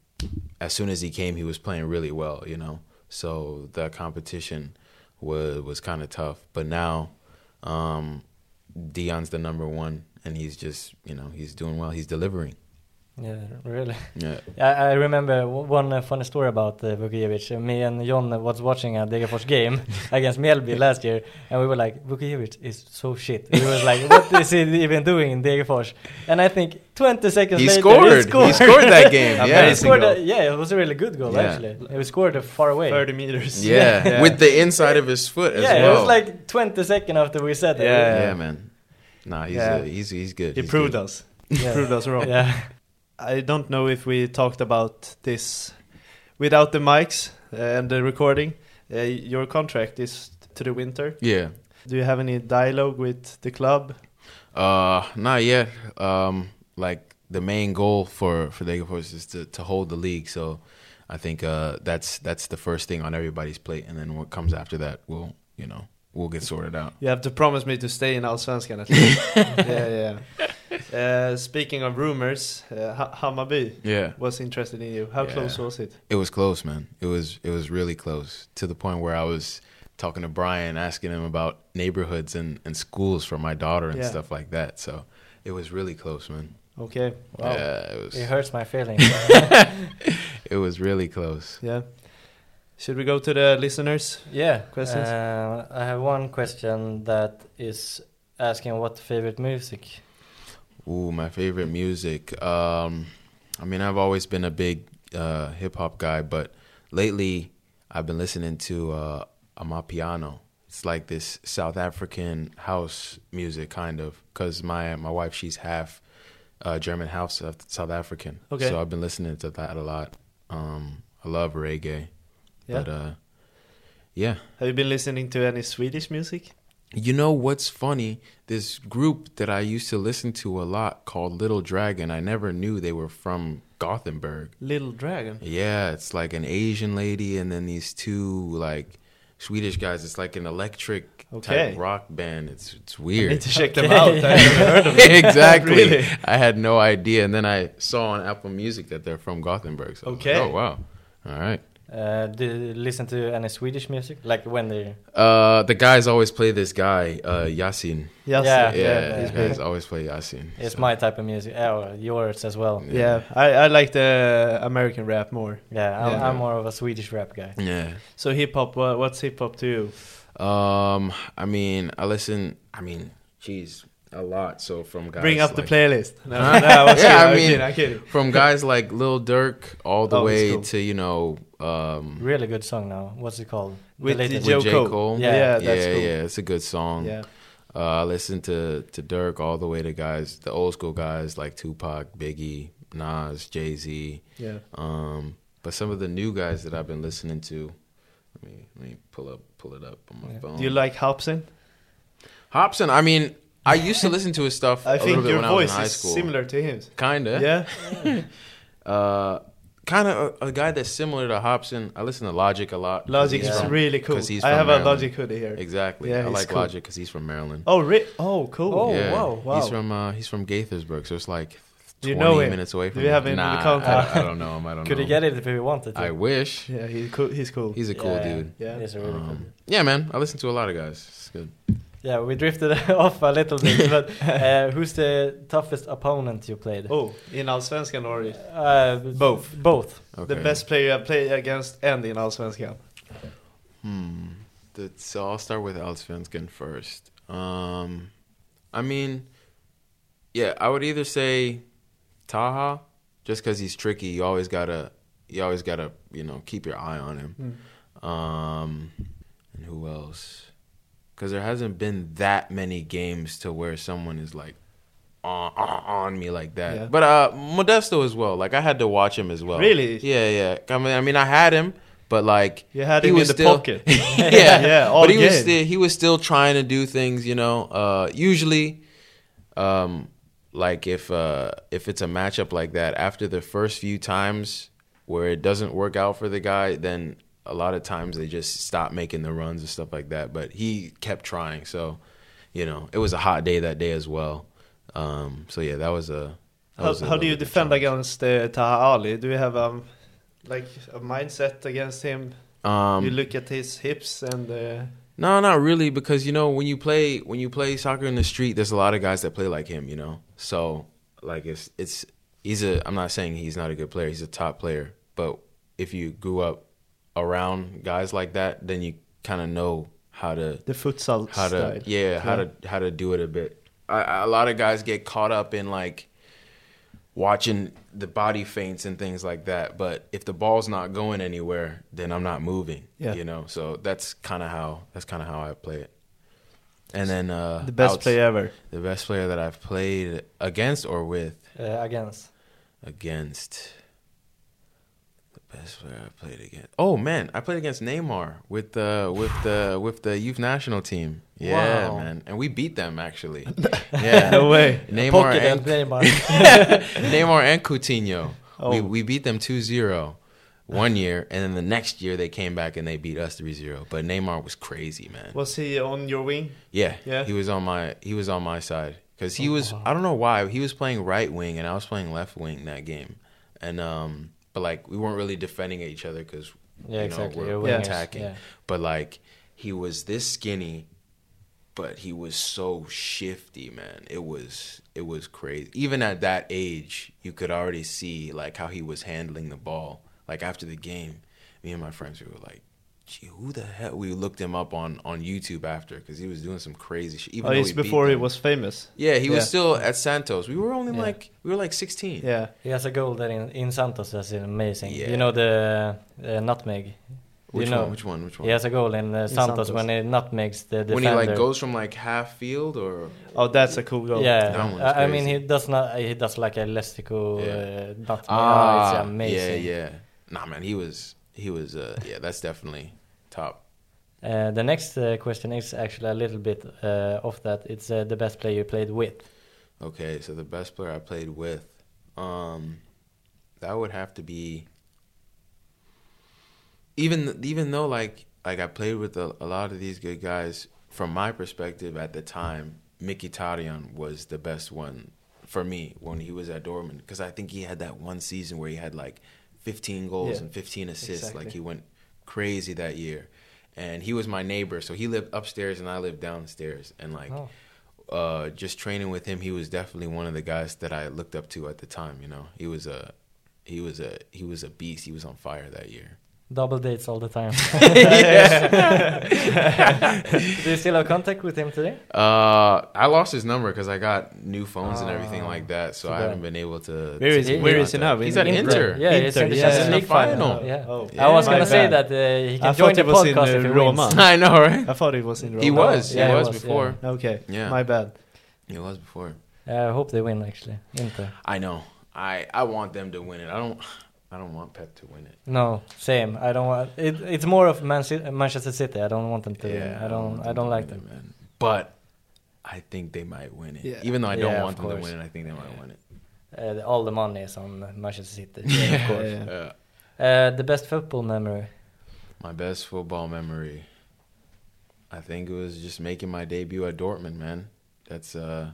[SPEAKER 3] as soon as he came, he was playing really well, you know. So the competition was was kind of tough. But now, um, Dion's the number one, and he's just you know he's doing well. He's delivering.
[SPEAKER 2] Yeah, really.
[SPEAKER 3] Yeah.
[SPEAKER 2] I, I remember w- one uh, funny story about uh, Vukojevic. Uh, Me and John was watching a Degerfors game against Mjällby last year, and we were like, Vukojevic is so shit. We was like, what is he even doing in Degerfors? And I think 20 seconds
[SPEAKER 3] He
[SPEAKER 2] later,
[SPEAKER 3] scored.
[SPEAKER 2] he
[SPEAKER 3] He
[SPEAKER 2] scored,
[SPEAKER 3] scored that game. Yeah.
[SPEAKER 1] Amazing
[SPEAKER 2] scored
[SPEAKER 1] goal.
[SPEAKER 2] a- yeah, it was a really good goal
[SPEAKER 3] Yeah.
[SPEAKER 2] actually. He scored it far away.
[SPEAKER 1] 30 meters.
[SPEAKER 3] Yeah.
[SPEAKER 1] Yeah.
[SPEAKER 3] with the inside of his foot as
[SPEAKER 2] yeah,
[SPEAKER 3] well.
[SPEAKER 2] it was like 20 seconds after we said that.
[SPEAKER 1] Yeah.
[SPEAKER 3] yeah, man. Nah, he's
[SPEAKER 1] Yeah.
[SPEAKER 3] uh, he's he's good.
[SPEAKER 1] He
[SPEAKER 3] He's
[SPEAKER 1] proved
[SPEAKER 3] good.
[SPEAKER 1] us.
[SPEAKER 2] Yeah.
[SPEAKER 1] Proved us wrong.
[SPEAKER 2] Yeah.
[SPEAKER 1] I don't know if we talked about this without the mics uh, and the recording. Uh, your contract is to the winter.
[SPEAKER 3] Yeah.
[SPEAKER 1] Do you have any dialogue with the club?
[SPEAKER 3] Uh, not yet. Um, like the main goal for for Degerfors is to to hold the league. So I think uh that's that's the first thing on everybody's plate, and then what comes after that, we'll you know we'll get sorted out.
[SPEAKER 1] You have to promise me to stay in Allsvenskan at least. yeah, yeah. Uh, speaking of rumors, uh, Ha- Hammarby
[SPEAKER 3] Yeah.
[SPEAKER 1] was interested in you. How
[SPEAKER 3] Yeah.
[SPEAKER 1] close was it?
[SPEAKER 3] It was close, man. It was it was really close to the point where I was talking to Brian, asking him about neighborhoods and, and schools for my daughter and
[SPEAKER 1] Yeah.
[SPEAKER 3] stuff like that. So it was really close, man.
[SPEAKER 1] Okay.
[SPEAKER 2] Wow.
[SPEAKER 3] Yeah, it was.
[SPEAKER 2] It hurts my feelings.
[SPEAKER 3] It was really close.
[SPEAKER 1] Yeah. Should we go to the listeners?
[SPEAKER 2] Yeah.
[SPEAKER 1] Questions?
[SPEAKER 2] Uh, I have one question that is asking what favorite music.
[SPEAKER 3] Ooh, my favorite music. Um, I mean, I've always been a big uh, hip hop guy, but lately I've been listening to uh, Amapiano. It's like this South African house music, kind of, because my my wife she's half uh, German, half South, African.
[SPEAKER 1] Okay.
[SPEAKER 3] So I've been listening to that a lot. Um, I love reggae,
[SPEAKER 1] Yeah.
[SPEAKER 3] but uh, yeah.
[SPEAKER 1] Have you been listening to any Swedish music?
[SPEAKER 3] You know what's funny? This group that I used to listen to a lot called Little Dragon, I never knew they were from Gothenburg.
[SPEAKER 1] Little Dragon.
[SPEAKER 3] Yeah, it's like an Asian lady and then these two like Swedish guys. It's like an electric
[SPEAKER 1] Okay.
[SPEAKER 3] type rock band. It's it's
[SPEAKER 1] I
[SPEAKER 3] weird.
[SPEAKER 1] need to check them out. Never heard of them.
[SPEAKER 3] exactly.
[SPEAKER 1] Really?
[SPEAKER 3] I had no idea, and then I saw on Apple Music that they're from Gothenburg. So I was like,
[SPEAKER 1] Okay.
[SPEAKER 3] oh wow. All right.
[SPEAKER 2] Uh, do you listen to any Swedish music? Like when they
[SPEAKER 3] Uh, the guys always play this guy, uh, Yasin.
[SPEAKER 1] Yes,
[SPEAKER 2] Yeah.
[SPEAKER 3] Yeah,
[SPEAKER 1] yeah,
[SPEAKER 3] these
[SPEAKER 1] yeah.
[SPEAKER 3] guys always play Yasin.
[SPEAKER 2] it's
[SPEAKER 3] so-
[SPEAKER 2] my type of music. Oh, yours as well.
[SPEAKER 1] Yeah, I, I like the American rap more.
[SPEAKER 2] Yeah, I'm,
[SPEAKER 1] Yeah.
[SPEAKER 2] I'm more of a Swedish rap guy.
[SPEAKER 3] Yeah.
[SPEAKER 1] So hip hop, what, what's hip hop to you?
[SPEAKER 3] Um, I mean, I listen. I mean, geez, a lot. So from guys
[SPEAKER 1] Bring up the playlist. No, no, no,
[SPEAKER 3] Yeah,
[SPEAKER 1] kidding,
[SPEAKER 3] I
[SPEAKER 1] I'm
[SPEAKER 3] mean-
[SPEAKER 1] kidding, I'm kidding.
[SPEAKER 3] From guys like Lil Durk all the
[SPEAKER 1] Oh,
[SPEAKER 3] way
[SPEAKER 1] cool.
[SPEAKER 3] to you know, um,
[SPEAKER 2] Really good song now. What's it called?
[SPEAKER 1] With
[SPEAKER 2] the
[SPEAKER 1] the
[SPEAKER 3] with J
[SPEAKER 1] Cole.
[SPEAKER 3] Cole.
[SPEAKER 2] Yeah.
[SPEAKER 1] Yeah, that's
[SPEAKER 3] yeah,
[SPEAKER 1] cool.
[SPEAKER 3] yeah. It's a good song.
[SPEAKER 1] Yeah,
[SPEAKER 3] Uh, I listen to to Durk all the way to guys, the old school guys like Tupac, Biggie, Nas, Jay Z.
[SPEAKER 1] yeah.
[SPEAKER 3] Um, but some of the new guys that I've been listening to. Let me let me pull up pull it up on my
[SPEAKER 2] Yeah.
[SPEAKER 3] phone.
[SPEAKER 1] Do you like Hobson?
[SPEAKER 3] Hobson? I mean, I used to listen to his stuff
[SPEAKER 1] I
[SPEAKER 3] a
[SPEAKER 1] think
[SPEAKER 3] little bit
[SPEAKER 1] your
[SPEAKER 3] when
[SPEAKER 1] voice is similar to his.
[SPEAKER 3] Kinda.
[SPEAKER 1] Yeah.
[SPEAKER 3] Uh, kind of a, a guy that's similar to Hobson. I listen to Logic a lot.
[SPEAKER 1] Logic
[SPEAKER 3] he's
[SPEAKER 1] is
[SPEAKER 3] from-
[SPEAKER 1] really cool.
[SPEAKER 3] 'cause he's
[SPEAKER 1] I have
[SPEAKER 3] Maryland.
[SPEAKER 1] a Logic hoodie here.
[SPEAKER 3] Exactly.
[SPEAKER 1] Yeah,
[SPEAKER 3] I like
[SPEAKER 1] cool.
[SPEAKER 3] Logic because he's from Maryland.
[SPEAKER 1] Oh, re- oh, cool.
[SPEAKER 2] Oh,
[SPEAKER 3] yeah.
[SPEAKER 2] wow,
[SPEAKER 1] wow.
[SPEAKER 3] He's from uh, he's from Gaithersburg, so it's like
[SPEAKER 1] Do you
[SPEAKER 3] 20
[SPEAKER 1] know him?
[SPEAKER 3] minutes away
[SPEAKER 1] Do
[SPEAKER 3] from
[SPEAKER 1] you
[SPEAKER 3] me.
[SPEAKER 1] have him in the
[SPEAKER 3] nah,
[SPEAKER 1] contact?
[SPEAKER 3] I, I don't know him. I don't
[SPEAKER 2] Could
[SPEAKER 3] know.
[SPEAKER 2] he get it if he wanted to?
[SPEAKER 3] I wish.
[SPEAKER 1] Yeah, he's cool. He's cool.
[SPEAKER 3] He's a cool
[SPEAKER 2] Yeah,
[SPEAKER 3] dude.
[SPEAKER 1] Yeah.
[SPEAKER 2] He's a really cool
[SPEAKER 3] Um,
[SPEAKER 2] dude.
[SPEAKER 3] yeah, man. I listen to a lot of guys. It's good.
[SPEAKER 2] Yeah, we drifted off a little bit, but uh, who's the toughest opponent you played?
[SPEAKER 1] Oh, in Allsvenskan or
[SPEAKER 2] Uh,
[SPEAKER 1] Both.
[SPEAKER 2] Both.
[SPEAKER 3] Okay.
[SPEAKER 1] the best player I played against and in Allsvenskan?
[SPEAKER 3] Hmm. The, so I'll start with Allsvenskan first. Um, I mean, yeah, I would either say Taha, just because he's tricky. You always gotta, you always gotta, you know, keep your eye on him. Um, and who else? Because there hasn't been that many games to where someone is like on, on, on me like that.
[SPEAKER 1] Yeah.
[SPEAKER 3] But uh, Modesto as well. Like I had to watch him as well.
[SPEAKER 1] Really?
[SPEAKER 3] Yeah, yeah. I mean, I mean, I had him, but like
[SPEAKER 1] You had
[SPEAKER 3] he
[SPEAKER 1] him in
[SPEAKER 3] was
[SPEAKER 1] the
[SPEAKER 3] still-
[SPEAKER 1] pocket.
[SPEAKER 3] yeah,
[SPEAKER 1] Yeah,
[SPEAKER 3] But he was still he was still trying to do things. You know, uh, usually, um, like if uh, if it's a matchup like that, after the first few times where it doesn't work out for the guy, then a lot of times they just stop making the runs and stuff like that. But he kept trying, so you know, it was a hot day that day as well. Um, so yeah, that was a. that
[SPEAKER 1] How,
[SPEAKER 3] was a
[SPEAKER 1] how do you defend
[SPEAKER 3] challenge.
[SPEAKER 1] against uh, Taha Ali? Do you have um, like a mindset against him?
[SPEAKER 3] Um,
[SPEAKER 1] you look at his hips and uh,
[SPEAKER 3] No, not really, because you know when you play when you play soccer in the street, there's a lot of guys that play like him. You know, so like it's it's he's a. I'm not saying he's not a good player. He's a top player, but if you grew up around guys like that, then you kind of know how to
[SPEAKER 1] the futsal
[SPEAKER 3] how to
[SPEAKER 1] style.
[SPEAKER 3] yeah how to how to do it a bit. I, I- a lot of guys get caught up in like watching the body feints and things like that. But if the ball's not going anywhere, then I'm not moving.
[SPEAKER 1] Yeah.
[SPEAKER 3] you know. So that's kind of how that's kind of how I play it. And then uh,
[SPEAKER 1] The best
[SPEAKER 3] outs-
[SPEAKER 1] player ever.
[SPEAKER 3] the best player that I've played against or with
[SPEAKER 2] Uh, against.
[SPEAKER 3] against. The best player I played against. Oh man, I played against Neymar with the with the with the youth national team. Yeah,
[SPEAKER 2] Wow.
[SPEAKER 3] man, and we beat them actually. Yeah,
[SPEAKER 1] No way.
[SPEAKER 3] Neymar
[SPEAKER 2] Pocket
[SPEAKER 3] and
[SPEAKER 2] and Neymar.
[SPEAKER 3] Neymar and Coutinho. We
[SPEAKER 1] Oh.
[SPEAKER 3] we beat them 2-0 one year, and then the next year they came back and they beat us 3-0. But Neymar was crazy, man.
[SPEAKER 1] Was he on your wing?
[SPEAKER 3] Yeah,
[SPEAKER 1] Yeah.
[SPEAKER 3] He was on my he was on my side because he was I don't know why he was playing right wing and I was playing left wing that game, and um but like we weren't really defending each other because
[SPEAKER 2] Yeah,
[SPEAKER 3] you know,
[SPEAKER 2] exactly.
[SPEAKER 3] we're, we're attacking,
[SPEAKER 2] yeah.
[SPEAKER 3] but like he was this skinny, but he was so shifty, man. It was it was crazy. Even at that age, you could already see like how he was handling the ball. Like after the game, me and my friends we were like, "Gee, who the hell?" We looked him up on on YouTube after because he was doing some crazy shit. Even
[SPEAKER 1] Oh,
[SPEAKER 3] though
[SPEAKER 1] it's before he was famous.
[SPEAKER 3] Yeah, he was still at Santos. We were only
[SPEAKER 2] Yeah.
[SPEAKER 3] like we were like 16.
[SPEAKER 1] Yeah.
[SPEAKER 2] He has a goal there in, in Santos that's amazing.
[SPEAKER 3] Yeah.
[SPEAKER 2] You know the uh, nutmeg.
[SPEAKER 3] Which
[SPEAKER 2] you know,
[SPEAKER 3] one? Which one? Which one?
[SPEAKER 2] He has a goal in, uh, Santos,
[SPEAKER 1] Santos.
[SPEAKER 2] when he nutmegs the defender.
[SPEAKER 3] when he like goes from like half field or
[SPEAKER 1] Oh, that's a cool goal.
[SPEAKER 2] Yeah,
[SPEAKER 3] That
[SPEAKER 2] I, I mean he does not. He does like a Lestico
[SPEAKER 3] Yeah.
[SPEAKER 2] uh, nutmeg.
[SPEAKER 3] ah,
[SPEAKER 2] oh, it's amazing.
[SPEAKER 3] Yeah, yeah. Nah, man, he was he was uh yeah, that's definitely top.
[SPEAKER 2] Uh, the next uh, question is actually a little bit uh, of that. It's uh, the best player you played with.
[SPEAKER 3] Okay, so the best player I played with, um, that would have to be. Even even though like like I played with a, a lot of these good guys, from my perspective at the time, Mkhitaryan was the best one for me when he was at Dortmund because I think he had that one season where he had like 15 goals
[SPEAKER 1] Yeah,
[SPEAKER 3] and 15 assists.
[SPEAKER 1] exactly.
[SPEAKER 3] Like he went crazy that year, and he was my neighbor, so he lived upstairs and I lived downstairs, and like
[SPEAKER 2] Oh.
[SPEAKER 3] uh, just training with him, he was definitely one of the guys that I looked up to at the time. You know, he was a he was a he was a beast. He was on fire that year.
[SPEAKER 2] Double dates all the time. Do you still have contact with him today?
[SPEAKER 3] Uh, I lost his number because I got new phones and everything
[SPEAKER 2] Ah,
[SPEAKER 3] like that, so I haven't been able to.
[SPEAKER 1] Where is
[SPEAKER 3] to
[SPEAKER 2] he-
[SPEAKER 1] where is he now?
[SPEAKER 3] He's at
[SPEAKER 1] Inter?
[SPEAKER 3] Inter.
[SPEAKER 2] Yeah, he's in the
[SPEAKER 1] Inter,
[SPEAKER 2] Champions. League final.
[SPEAKER 3] Final.
[SPEAKER 2] Yeah.
[SPEAKER 1] Oh.
[SPEAKER 2] I was gonna say that uh, he
[SPEAKER 1] I
[SPEAKER 2] can
[SPEAKER 1] thought
[SPEAKER 2] join the
[SPEAKER 1] he was in, uh,
[SPEAKER 2] if he
[SPEAKER 1] Roma.
[SPEAKER 2] wins.
[SPEAKER 3] I know, right?
[SPEAKER 1] I thought he was in Roma.
[SPEAKER 3] He was.
[SPEAKER 2] Yeah,
[SPEAKER 3] he
[SPEAKER 2] he
[SPEAKER 3] was
[SPEAKER 2] was,
[SPEAKER 3] before.
[SPEAKER 1] Okay.
[SPEAKER 3] Yeah.
[SPEAKER 1] My bad.
[SPEAKER 3] He was before.
[SPEAKER 2] I hope they win actually. Inter.
[SPEAKER 3] I know. I I want them to win it. I don't. I don't want Pep to win it.
[SPEAKER 2] No, same. I don't want it. It's more of Man Ci- Manchester City. I don't want them to. win. I don't.
[SPEAKER 3] want
[SPEAKER 2] I don't like
[SPEAKER 3] win
[SPEAKER 2] them.
[SPEAKER 3] it, man. But I think they might win it.
[SPEAKER 1] Yeah.
[SPEAKER 3] Even though I don't
[SPEAKER 2] Yeah,
[SPEAKER 3] want
[SPEAKER 2] of
[SPEAKER 3] them to win it, I think they might win it.
[SPEAKER 2] Uh, all the money is on Manchester City.
[SPEAKER 1] Yeah,
[SPEAKER 2] of course.
[SPEAKER 1] yeah.
[SPEAKER 3] Yeah.
[SPEAKER 2] Uh, the best football memory.
[SPEAKER 3] My best football memory. I think it was just making my debut at Dortmund, man. That's uh,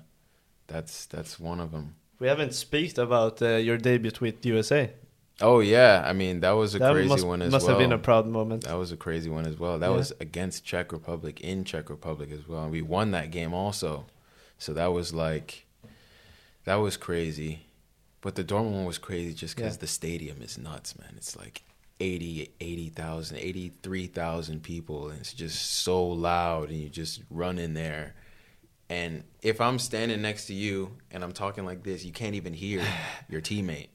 [SPEAKER 3] that's that's one of them.
[SPEAKER 1] We haven't speak about uh, your debut with USA.
[SPEAKER 3] Oh yeah, I mean that was a
[SPEAKER 1] that
[SPEAKER 3] crazy
[SPEAKER 1] must,
[SPEAKER 3] one as
[SPEAKER 1] must
[SPEAKER 3] well.
[SPEAKER 1] have been a proud moment.
[SPEAKER 3] That was a crazy one as well. That
[SPEAKER 1] Yeah.
[SPEAKER 3] was against Czech Republic in Czech Republic as well. And we won that game also. So that was like that was crazy. But the Dortmund one was crazy just cuz
[SPEAKER 1] Yeah.
[SPEAKER 3] the stadium is nuts, man. It's like 80 80,000, 83,000 people and it's just so loud and you just run in there. And if I'm standing next to you and I'm talking like this, you can't even hear your teammate.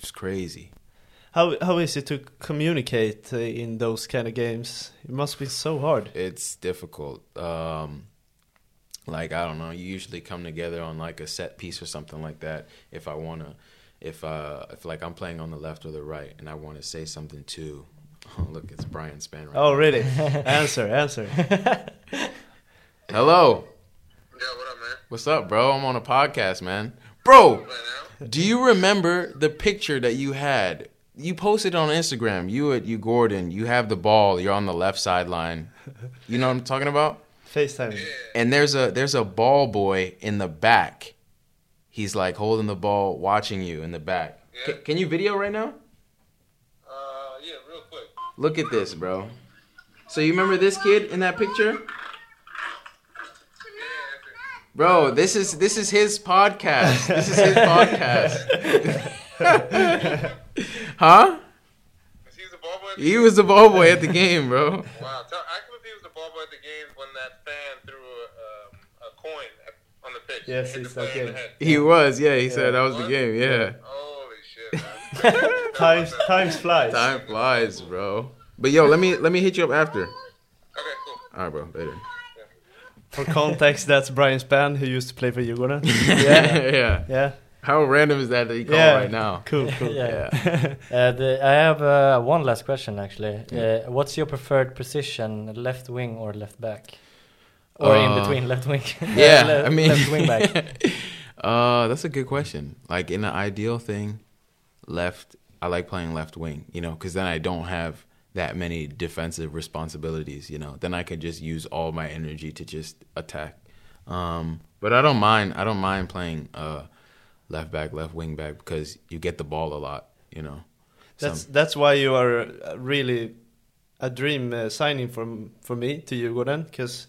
[SPEAKER 3] It's crazy.
[SPEAKER 1] How how is it to communicate in those kind of games? It must be so hard.
[SPEAKER 3] it's difficult. Um, like I don't know. You usually come together on like a set piece or something like that. If I wanna, if uh, if like I'm playing on the left or the right, and I want to say something to, oh look, it's Brian Span right.
[SPEAKER 1] Oh,
[SPEAKER 3] now.
[SPEAKER 1] really? answer, answer.
[SPEAKER 3] Hello.
[SPEAKER 6] Yeah, what up, man?
[SPEAKER 3] What's up, bro? I'm on a podcast, man. Bro,
[SPEAKER 6] Right now?
[SPEAKER 3] Do you remember the picture that you had? You posted on Instagram. You at you Gordon. You have the ball. You're on the left sideline. You know what I'm talking about?
[SPEAKER 1] FaceTime.
[SPEAKER 3] and there's a there's a ball boy in the back. He's like holding the ball, watching you in the back.
[SPEAKER 6] Yeah.
[SPEAKER 3] Ca- can you video right now?
[SPEAKER 6] Uh, yeah, real quick.
[SPEAKER 3] Look at this, bro. So you remember this kid in that picture? Bro, this is this is his podcast. This is his podcast. huh?
[SPEAKER 6] He the ball boy?
[SPEAKER 3] He was the ball boy at the game, bro.
[SPEAKER 6] Wow. Tell, ask him if he was the ball boy at the game when that fan threw a, um, a coin on the pitch.
[SPEAKER 1] Yes,
[SPEAKER 6] Hit the
[SPEAKER 1] it's
[SPEAKER 6] player in
[SPEAKER 1] okay.
[SPEAKER 6] the head.
[SPEAKER 3] He was, yeah. He said that was the game, yeah.
[SPEAKER 6] Holy shit, man.
[SPEAKER 1] Times times flies.
[SPEAKER 3] Time flies, bro. But yo, let me let me hit you up after.
[SPEAKER 6] Okay, cool.
[SPEAKER 3] All right, bro. Later.
[SPEAKER 1] For context, that's Brian Span who used to play for Djurgården.
[SPEAKER 3] yeah, yeah.
[SPEAKER 1] Yeah.
[SPEAKER 3] How random is that that you call
[SPEAKER 1] Yeah.
[SPEAKER 3] right now?
[SPEAKER 1] Cool, cool.
[SPEAKER 2] Yeah. uh, the, I have uh, one last question actually. Uh, what's your preferred position, left wing or left back, or in
[SPEAKER 3] Uh,
[SPEAKER 2] between left wing?
[SPEAKER 3] Yeah,
[SPEAKER 2] Le-
[SPEAKER 3] I mean,
[SPEAKER 2] left wing back.
[SPEAKER 3] uh, that's a good question. Like in the ideal thing, left. I like playing left wing, you know, because then I don't have that many defensive responsibilities, you know. Then I can just use all my energy to just attack. Um, but I don't mind. I don't mind playing uh, left back, left wing back because you get the ball a lot, you know.
[SPEAKER 1] That's
[SPEAKER 3] Some-
[SPEAKER 1] that's why you are uh, really a dream uh, signing from for me to you, Gordon, because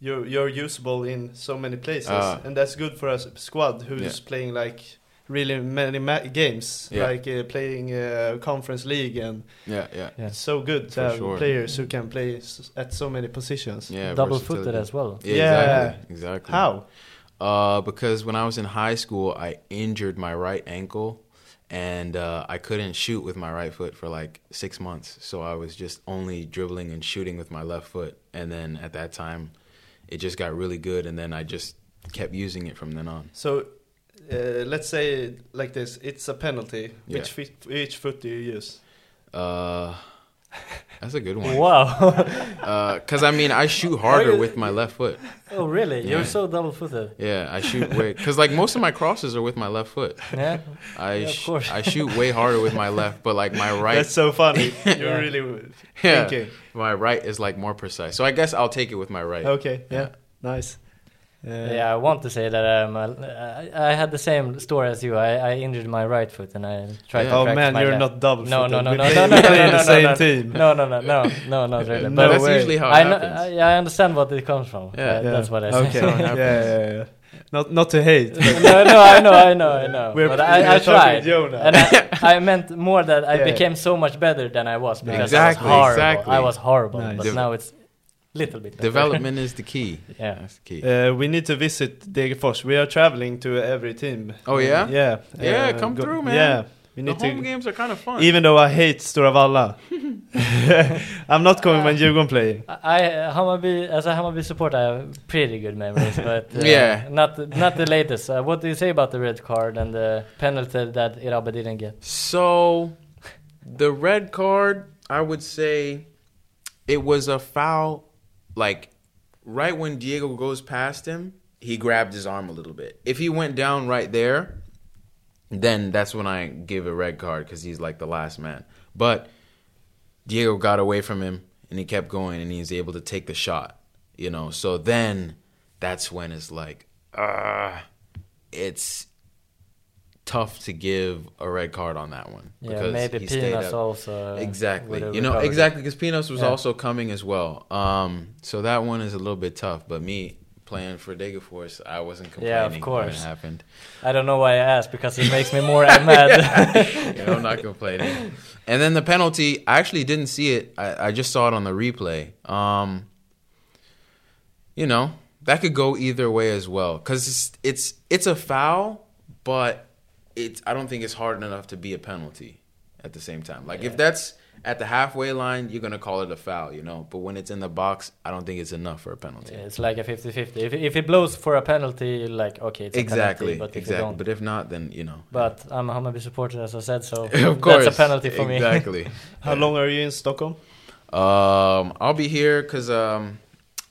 [SPEAKER 1] you're you're usable in so many places
[SPEAKER 3] Ah.
[SPEAKER 1] and that's good for a squad who's
[SPEAKER 3] Yeah.
[SPEAKER 1] playing like really many ma- games
[SPEAKER 3] Yeah.
[SPEAKER 1] like uh, playing uh, conference league and
[SPEAKER 3] yeah, yeah,
[SPEAKER 2] Yeah.
[SPEAKER 1] it's so good to
[SPEAKER 3] For
[SPEAKER 1] have
[SPEAKER 3] sure.
[SPEAKER 1] players who can play s- at so many positions.
[SPEAKER 3] yeah.
[SPEAKER 2] Double footed as well.
[SPEAKER 3] Yeah,
[SPEAKER 1] Yeah.
[SPEAKER 3] exactly. Exactly.
[SPEAKER 1] How?
[SPEAKER 3] Uh, because when I was in high school, I injured my right ankle, and uh, I couldn't shoot with my right foot for like six months. So I was just only dribbling and shooting with my left foot. And then at that time, it just got really good, and then I just kept using it from then on.
[SPEAKER 1] So uh, let's say like this: it's a penalty.
[SPEAKER 3] Yeah.
[SPEAKER 1] Which feet, which foot do you use?
[SPEAKER 3] Uh, that's a good one.
[SPEAKER 2] Wow.
[SPEAKER 3] Because I mean, I shoot harder with my left foot.
[SPEAKER 2] oh really?
[SPEAKER 3] Yeah.
[SPEAKER 2] You're so double footed.
[SPEAKER 3] Yeah, I shoot way because like most of my crosses are with my left foot.
[SPEAKER 2] Yeah.
[SPEAKER 3] I
[SPEAKER 2] Yeah, of course.
[SPEAKER 3] I shoot way harder with my left, but like my right.
[SPEAKER 1] That's so funny. You're
[SPEAKER 2] Yeah.
[SPEAKER 1] really
[SPEAKER 3] yeah,
[SPEAKER 1] thinking.
[SPEAKER 3] my right is like more precise. So I guess I'll take it with my right.
[SPEAKER 1] Okay, yeah, nice. Uh,
[SPEAKER 2] Yeah, I want to say that um, I, I had the same story as you. I, I injured my right foot and I tried
[SPEAKER 3] Yeah.
[SPEAKER 2] to
[SPEAKER 1] Oh man,
[SPEAKER 2] my
[SPEAKER 1] you're
[SPEAKER 2] left.
[SPEAKER 1] not double.
[SPEAKER 2] No, no, no,
[SPEAKER 1] We
[SPEAKER 2] no,
[SPEAKER 1] play-
[SPEAKER 2] no, no,
[SPEAKER 1] we
[SPEAKER 2] no,
[SPEAKER 1] play
[SPEAKER 2] no,
[SPEAKER 1] in
[SPEAKER 2] no,
[SPEAKER 1] the
[SPEAKER 2] no,
[SPEAKER 1] same
[SPEAKER 2] no.
[SPEAKER 1] team.
[SPEAKER 2] No, no, no, no, no, not really.
[SPEAKER 1] No
[SPEAKER 2] But
[SPEAKER 3] That's
[SPEAKER 1] way.
[SPEAKER 3] usually how it
[SPEAKER 2] I know,
[SPEAKER 3] happens.
[SPEAKER 2] I, I understand what it comes from.
[SPEAKER 3] Yeah.
[SPEAKER 2] Uh, that's what I say.
[SPEAKER 1] Okay, yeah, yeah, yeah. Not not to hate. but-
[SPEAKER 2] no, no, I know, I know, I know.
[SPEAKER 1] We're-
[SPEAKER 2] but I, I
[SPEAKER 1] we're talking
[SPEAKER 2] tried,
[SPEAKER 1] Jonah.
[SPEAKER 2] and I, I meant more that I
[SPEAKER 1] Yeah.
[SPEAKER 2] became so much better than I was because
[SPEAKER 3] Exactly,
[SPEAKER 2] I was horrible.
[SPEAKER 3] exactly.
[SPEAKER 2] I was horrible,
[SPEAKER 1] Nice.
[SPEAKER 2] but
[SPEAKER 3] Dev-
[SPEAKER 2] now it's little bit better.
[SPEAKER 3] Development is the key.
[SPEAKER 2] Yeah.
[SPEAKER 3] That's the key.
[SPEAKER 1] Uh, we need to visit Degerfors. We are traveling to every team.
[SPEAKER 3] Oh, yeah?
[SPEAKER 1] Yeah.
[SPEAKER 3] Yeah,
[SPEAKER 1] Uh,
[SPEAKER 3] come
[SPEAKER 1] go-
[SPEAKER 3] through, man.
[SPEAKER 1] Yeah. We need
[SPEAKER 3] the
[SPEAKER 1] need
[SPEAKER 3] home
[SPEAKER 1] to.
[SPEAKER 3] games are kind of fun.
[SPEAKER 1] Even though I hate Stora Valla, I'm not coming when Djurgården playing.
[SPEAKER 2] I uh, Hammarby as a Hammarby supporter, I have pretty good memories, but uh,
[SPEAKER 3] Yeah.
[SPEAKER 2] not not the latest. Uh, what do you say about the red card and the penalty that Irabe didn't get?
[SPEAKER 3] so The red card, I would say, it was a foul. Like right when Diego goes past him, he grabbed his arm a little bit. If he went down right there, then that's when I give a red card because he's like the last man. But Diego got away from him and he kept going and he's able to take the shot. You know, so then that's when it's like, ah, it's tough to give a red card on that one.
[SPEAKER 2] Yeah, maybe
[SPEAKER 3] he up-
[SPEAKER 2] also. uh,
[SPEAKER 3] Exactly. You know,
[SPEAKER 2] recovered.
[SPEAKER 3] exactly because Pinos was
[SPEAKER 2] Yeah.
[SPEAKER 3] also coming as well. Um, so that one is a little bit tough. But me playing for Degerfors, I wasn't complaining
[SPEAKER 2] Yeah, of
[SPEAKER 3] when
[SPEAKER 2] course.
[SPEAKER 3] it happened.
[SPEAKER 2] I don't know why I asked because it makes me more mad.
[SPEAKER 3] You know, I'm not complaining. And then the penalty, I actually didn't see it. I, I just saw it on the replay. Um, you know, that could go either way as well because it's, it's it's a foul, but it's I don't think it's hard enough to be a penalty at the same time. Like if that's at the halfway line, you're gonna call it a foul, you know. But when it's in the box, I don't think it's enough for a penalty.
[SPEAKER 2] it's like a 50-50. If, if it blows for a penalty, like okay, it's a
[SPEAKER 3] exactly,
[SPEAKER 2] penalty. But if
[SPEAKER 3] exactly.
[SPEAKER 2] you don't,
[SPEAKER 3] But if not, then you know.
[SPEAKER 2] but I'm a Hammarby supporter, as I said, so
[SPEAKER 3] of course,
[SPEAKER 2] that's a penalty for me.
[SPEAKER 3] Exactly.
[SPEAKER 1] How long are you in Stockholm?
[SPEAKER 3] Um, I'll be here because um,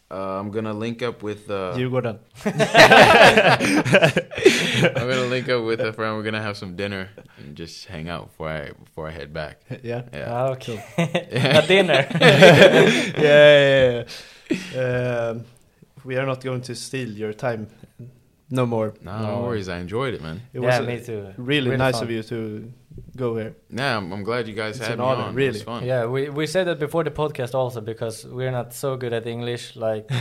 [SPEAKER 3] uh, I'm gonna link up with. Uh,
[SPEAKER 1] Djurgården.
[SPEAKER 3] I'm gonna link up with a friend. We're gonna have some dinner and just hang out before I before I head back.
[SPEAKER 1] Yeah.
[SPEAKER 3] Yeah.
[SPEAKER 2] Ah, okay. a dinner.
[SPEAKER 1] yeah, yeah, yeah. Um, we are not going to steal your time no more.
[SPEAKER 3] No, no worries. I enjoyed it, man.
[SPEAKER 1] It
[SPEAKER 2] Yeah,
[SPEAKER 1] was
[SPEAKER 2] me too.
[SPEAKER 1] Really,
[SPEAKER 2] Really
[SPEAKER 1] nice
[SPEAKER 2] fun.
[SPEAKER 1] of you to go here.
[SPEAKER 3] Yeah, I'm, I'm glad you guys
[SPEAKER 1] It's
[SPEAKER 3] had
[SPEAKER 1] an
[SPEAKER 3] me
[SPEAKER 1] honor,
[SPEAKER 3] on. It
[SPEAKER 1] really.
[SPEAKER 3] was fun.
[SPEAKER 2] Yeah, we we said that before the podcast also because we're not so good at English. Like,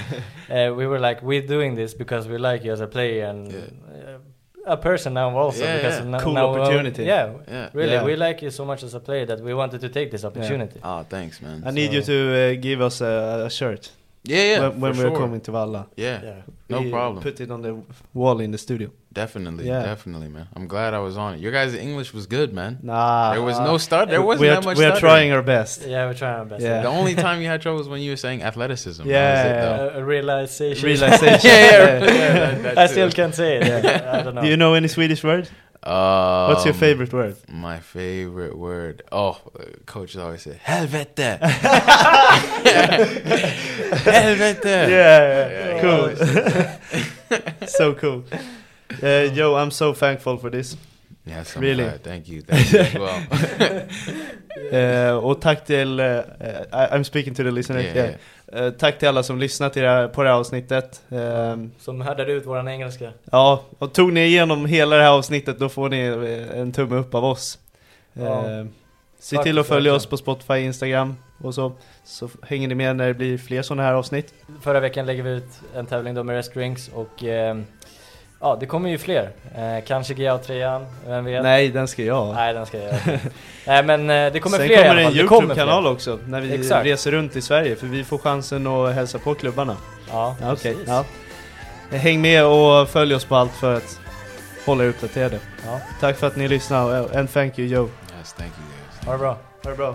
[SPEAKER 2] uh, we were like, we're doing this because we like you as a player and uh, a person now also
[SPEAKER 3] Yeah,
[SPEAKER 2] because
[SPEAKER 3] yeah.
[SPEAKER 2] no-
[SPEAKER 1] Cool
[SPEAKER 2] now,
[SPEAKER 1] opportunity.
[SPEAKER 2] yeah,
[SPEAKER 3] Yeah.
[SPEAKER 2] really,
[SPEAKER 1] Yeah.
[SPEAKER 2] we like you so much as a player that we wanted to take this opportunity.
[SPEAKER 3] Oh, thanks, man.
[SPEAKER 1] I need you to uh, give us a, a shirt
[SPEAKER 3] Yeah, yeah.
[SPEAKER 1] when, when we're
[SPEAKER 3] sure.
[SPEAKER 1] coming to Valla.
[SPEAKER 3] Yeah,
[SPEAKER 2] Yeah.
[SPEAKER 3] no
[SPEAKER 1] We
[SPEAKER 3] problem.
[SPEAKER 1] Put it on the wall in the studio.
[SPEAKER 3] definitely,
[SPEAKER 1] Yeah.
[SPEAKER 3] definitely, man. I'm glad I was on it. Your guys' English was good, man.
[SPEAKER 1] Nah,
[SPEAKER 3] There was no start. There wasn't
[SPEAKER 1] we are,
[SPEAKER 3] that much.
[SPEAKER 1] we are
[SPEAKER 3] stuttering.
[SPEAKER 1] trying our best.
[SPEAKER 2] Yeah, we're trying our best.
[SPEAKER 1] Yeah.
[SPEAKER 3] The only time you had trouble was when you were saying athleticism.
[SPEAKER 1] Yeah,
[SPEAKER 3] was it,
[SPEAKER 1] yeah,
[SPEAKER 3] though.
[SPEAKER 2] Uh, a realization.
[SPEAKER 1] Realization.
[SPEAKER 3] yeah, yeah,
[SPEAKER 1] Yeah.
[SPEAKER 3] yeah, that- that
[SPEAKER 2] I still can't say it. I don't know.
[SPEAKER 1] Do you know any Swedish word?
[SPEAKER 3] Um,
[SPEAKER 1] What's your favorite word?
[SPEAKER 3] My favorite word. Oh, uh, coach always say helvete. helvete.
[SPEAKER 1] Yeah,
[SPEAKER 3] Yeah,
[SPEAKER 1] cool. so cool. Uh, Joe, I'm so thankful for this.
[SPEAKER 3] Yes, I'm
[SPEAKER 1] Really?
[SPEAKER 3] glad. Thank you. Thank you as well.
[SPEAKER 1] Eh, och tack till, eh, I- I'm speaking to the listener.
[SPEAKER 3] Yeah,
[SPEAKER 1] Yeah. Eh, tack till alla som lyssnat till det här, på det här avsnittet. Ehm,
[SPEAKER 2] Som härdade ut våran engelska.
[SPEAKER 1] ja, och tog ni igenom hela det här avsnittet då får ni eh, en tumme upp av oss.
[SPEAKER 2] Ja.
[SPEAKER 1] Eh, se
[SPEAKER 2] Tack
[SPEAKER 1] till att följa oss på Spotify, Instagram och så. Så hänger ni med när det blir fler sådana här avsnitt.
[SPEAKER 2] Förra veckan lägger vi ut en tävling då med Rest Drinks och ja, det kommer ju fler. Eh, kanske GA 3 vem vet?
[SPEAKER 1] Nej, den ska jag.
[SPEAKER 2] Nej, den ska jag. Nej men eh, det kommer
[SPEAKER 1] Sen
[SPEAKER 2] fler
[SPEAKER 1] kommer det en YouTube-kanal också när vi
[SPEAKER 2] Exakt.
[SPEAKER 1] reser runt i Sverige för vi får chansen att hälsa på klubbarna.
[SPEAKER 2] Ja,
[SPEAKER 1] Ja, Okej,
[SPEAKER 2] precis.
[SPEAKER 1] ja. Häng med och följ oss på allt för att hålla er uppdaterade.
[SPEAKER 2] Ja.
[SPEAKER 1] Tack för att ni lyssnade and thank you Joe.
[SPEAKER 3] yes, thank you guys.
[SPEAKER 2] Ha det bra.
[SPEAKER 1] Ha det bra.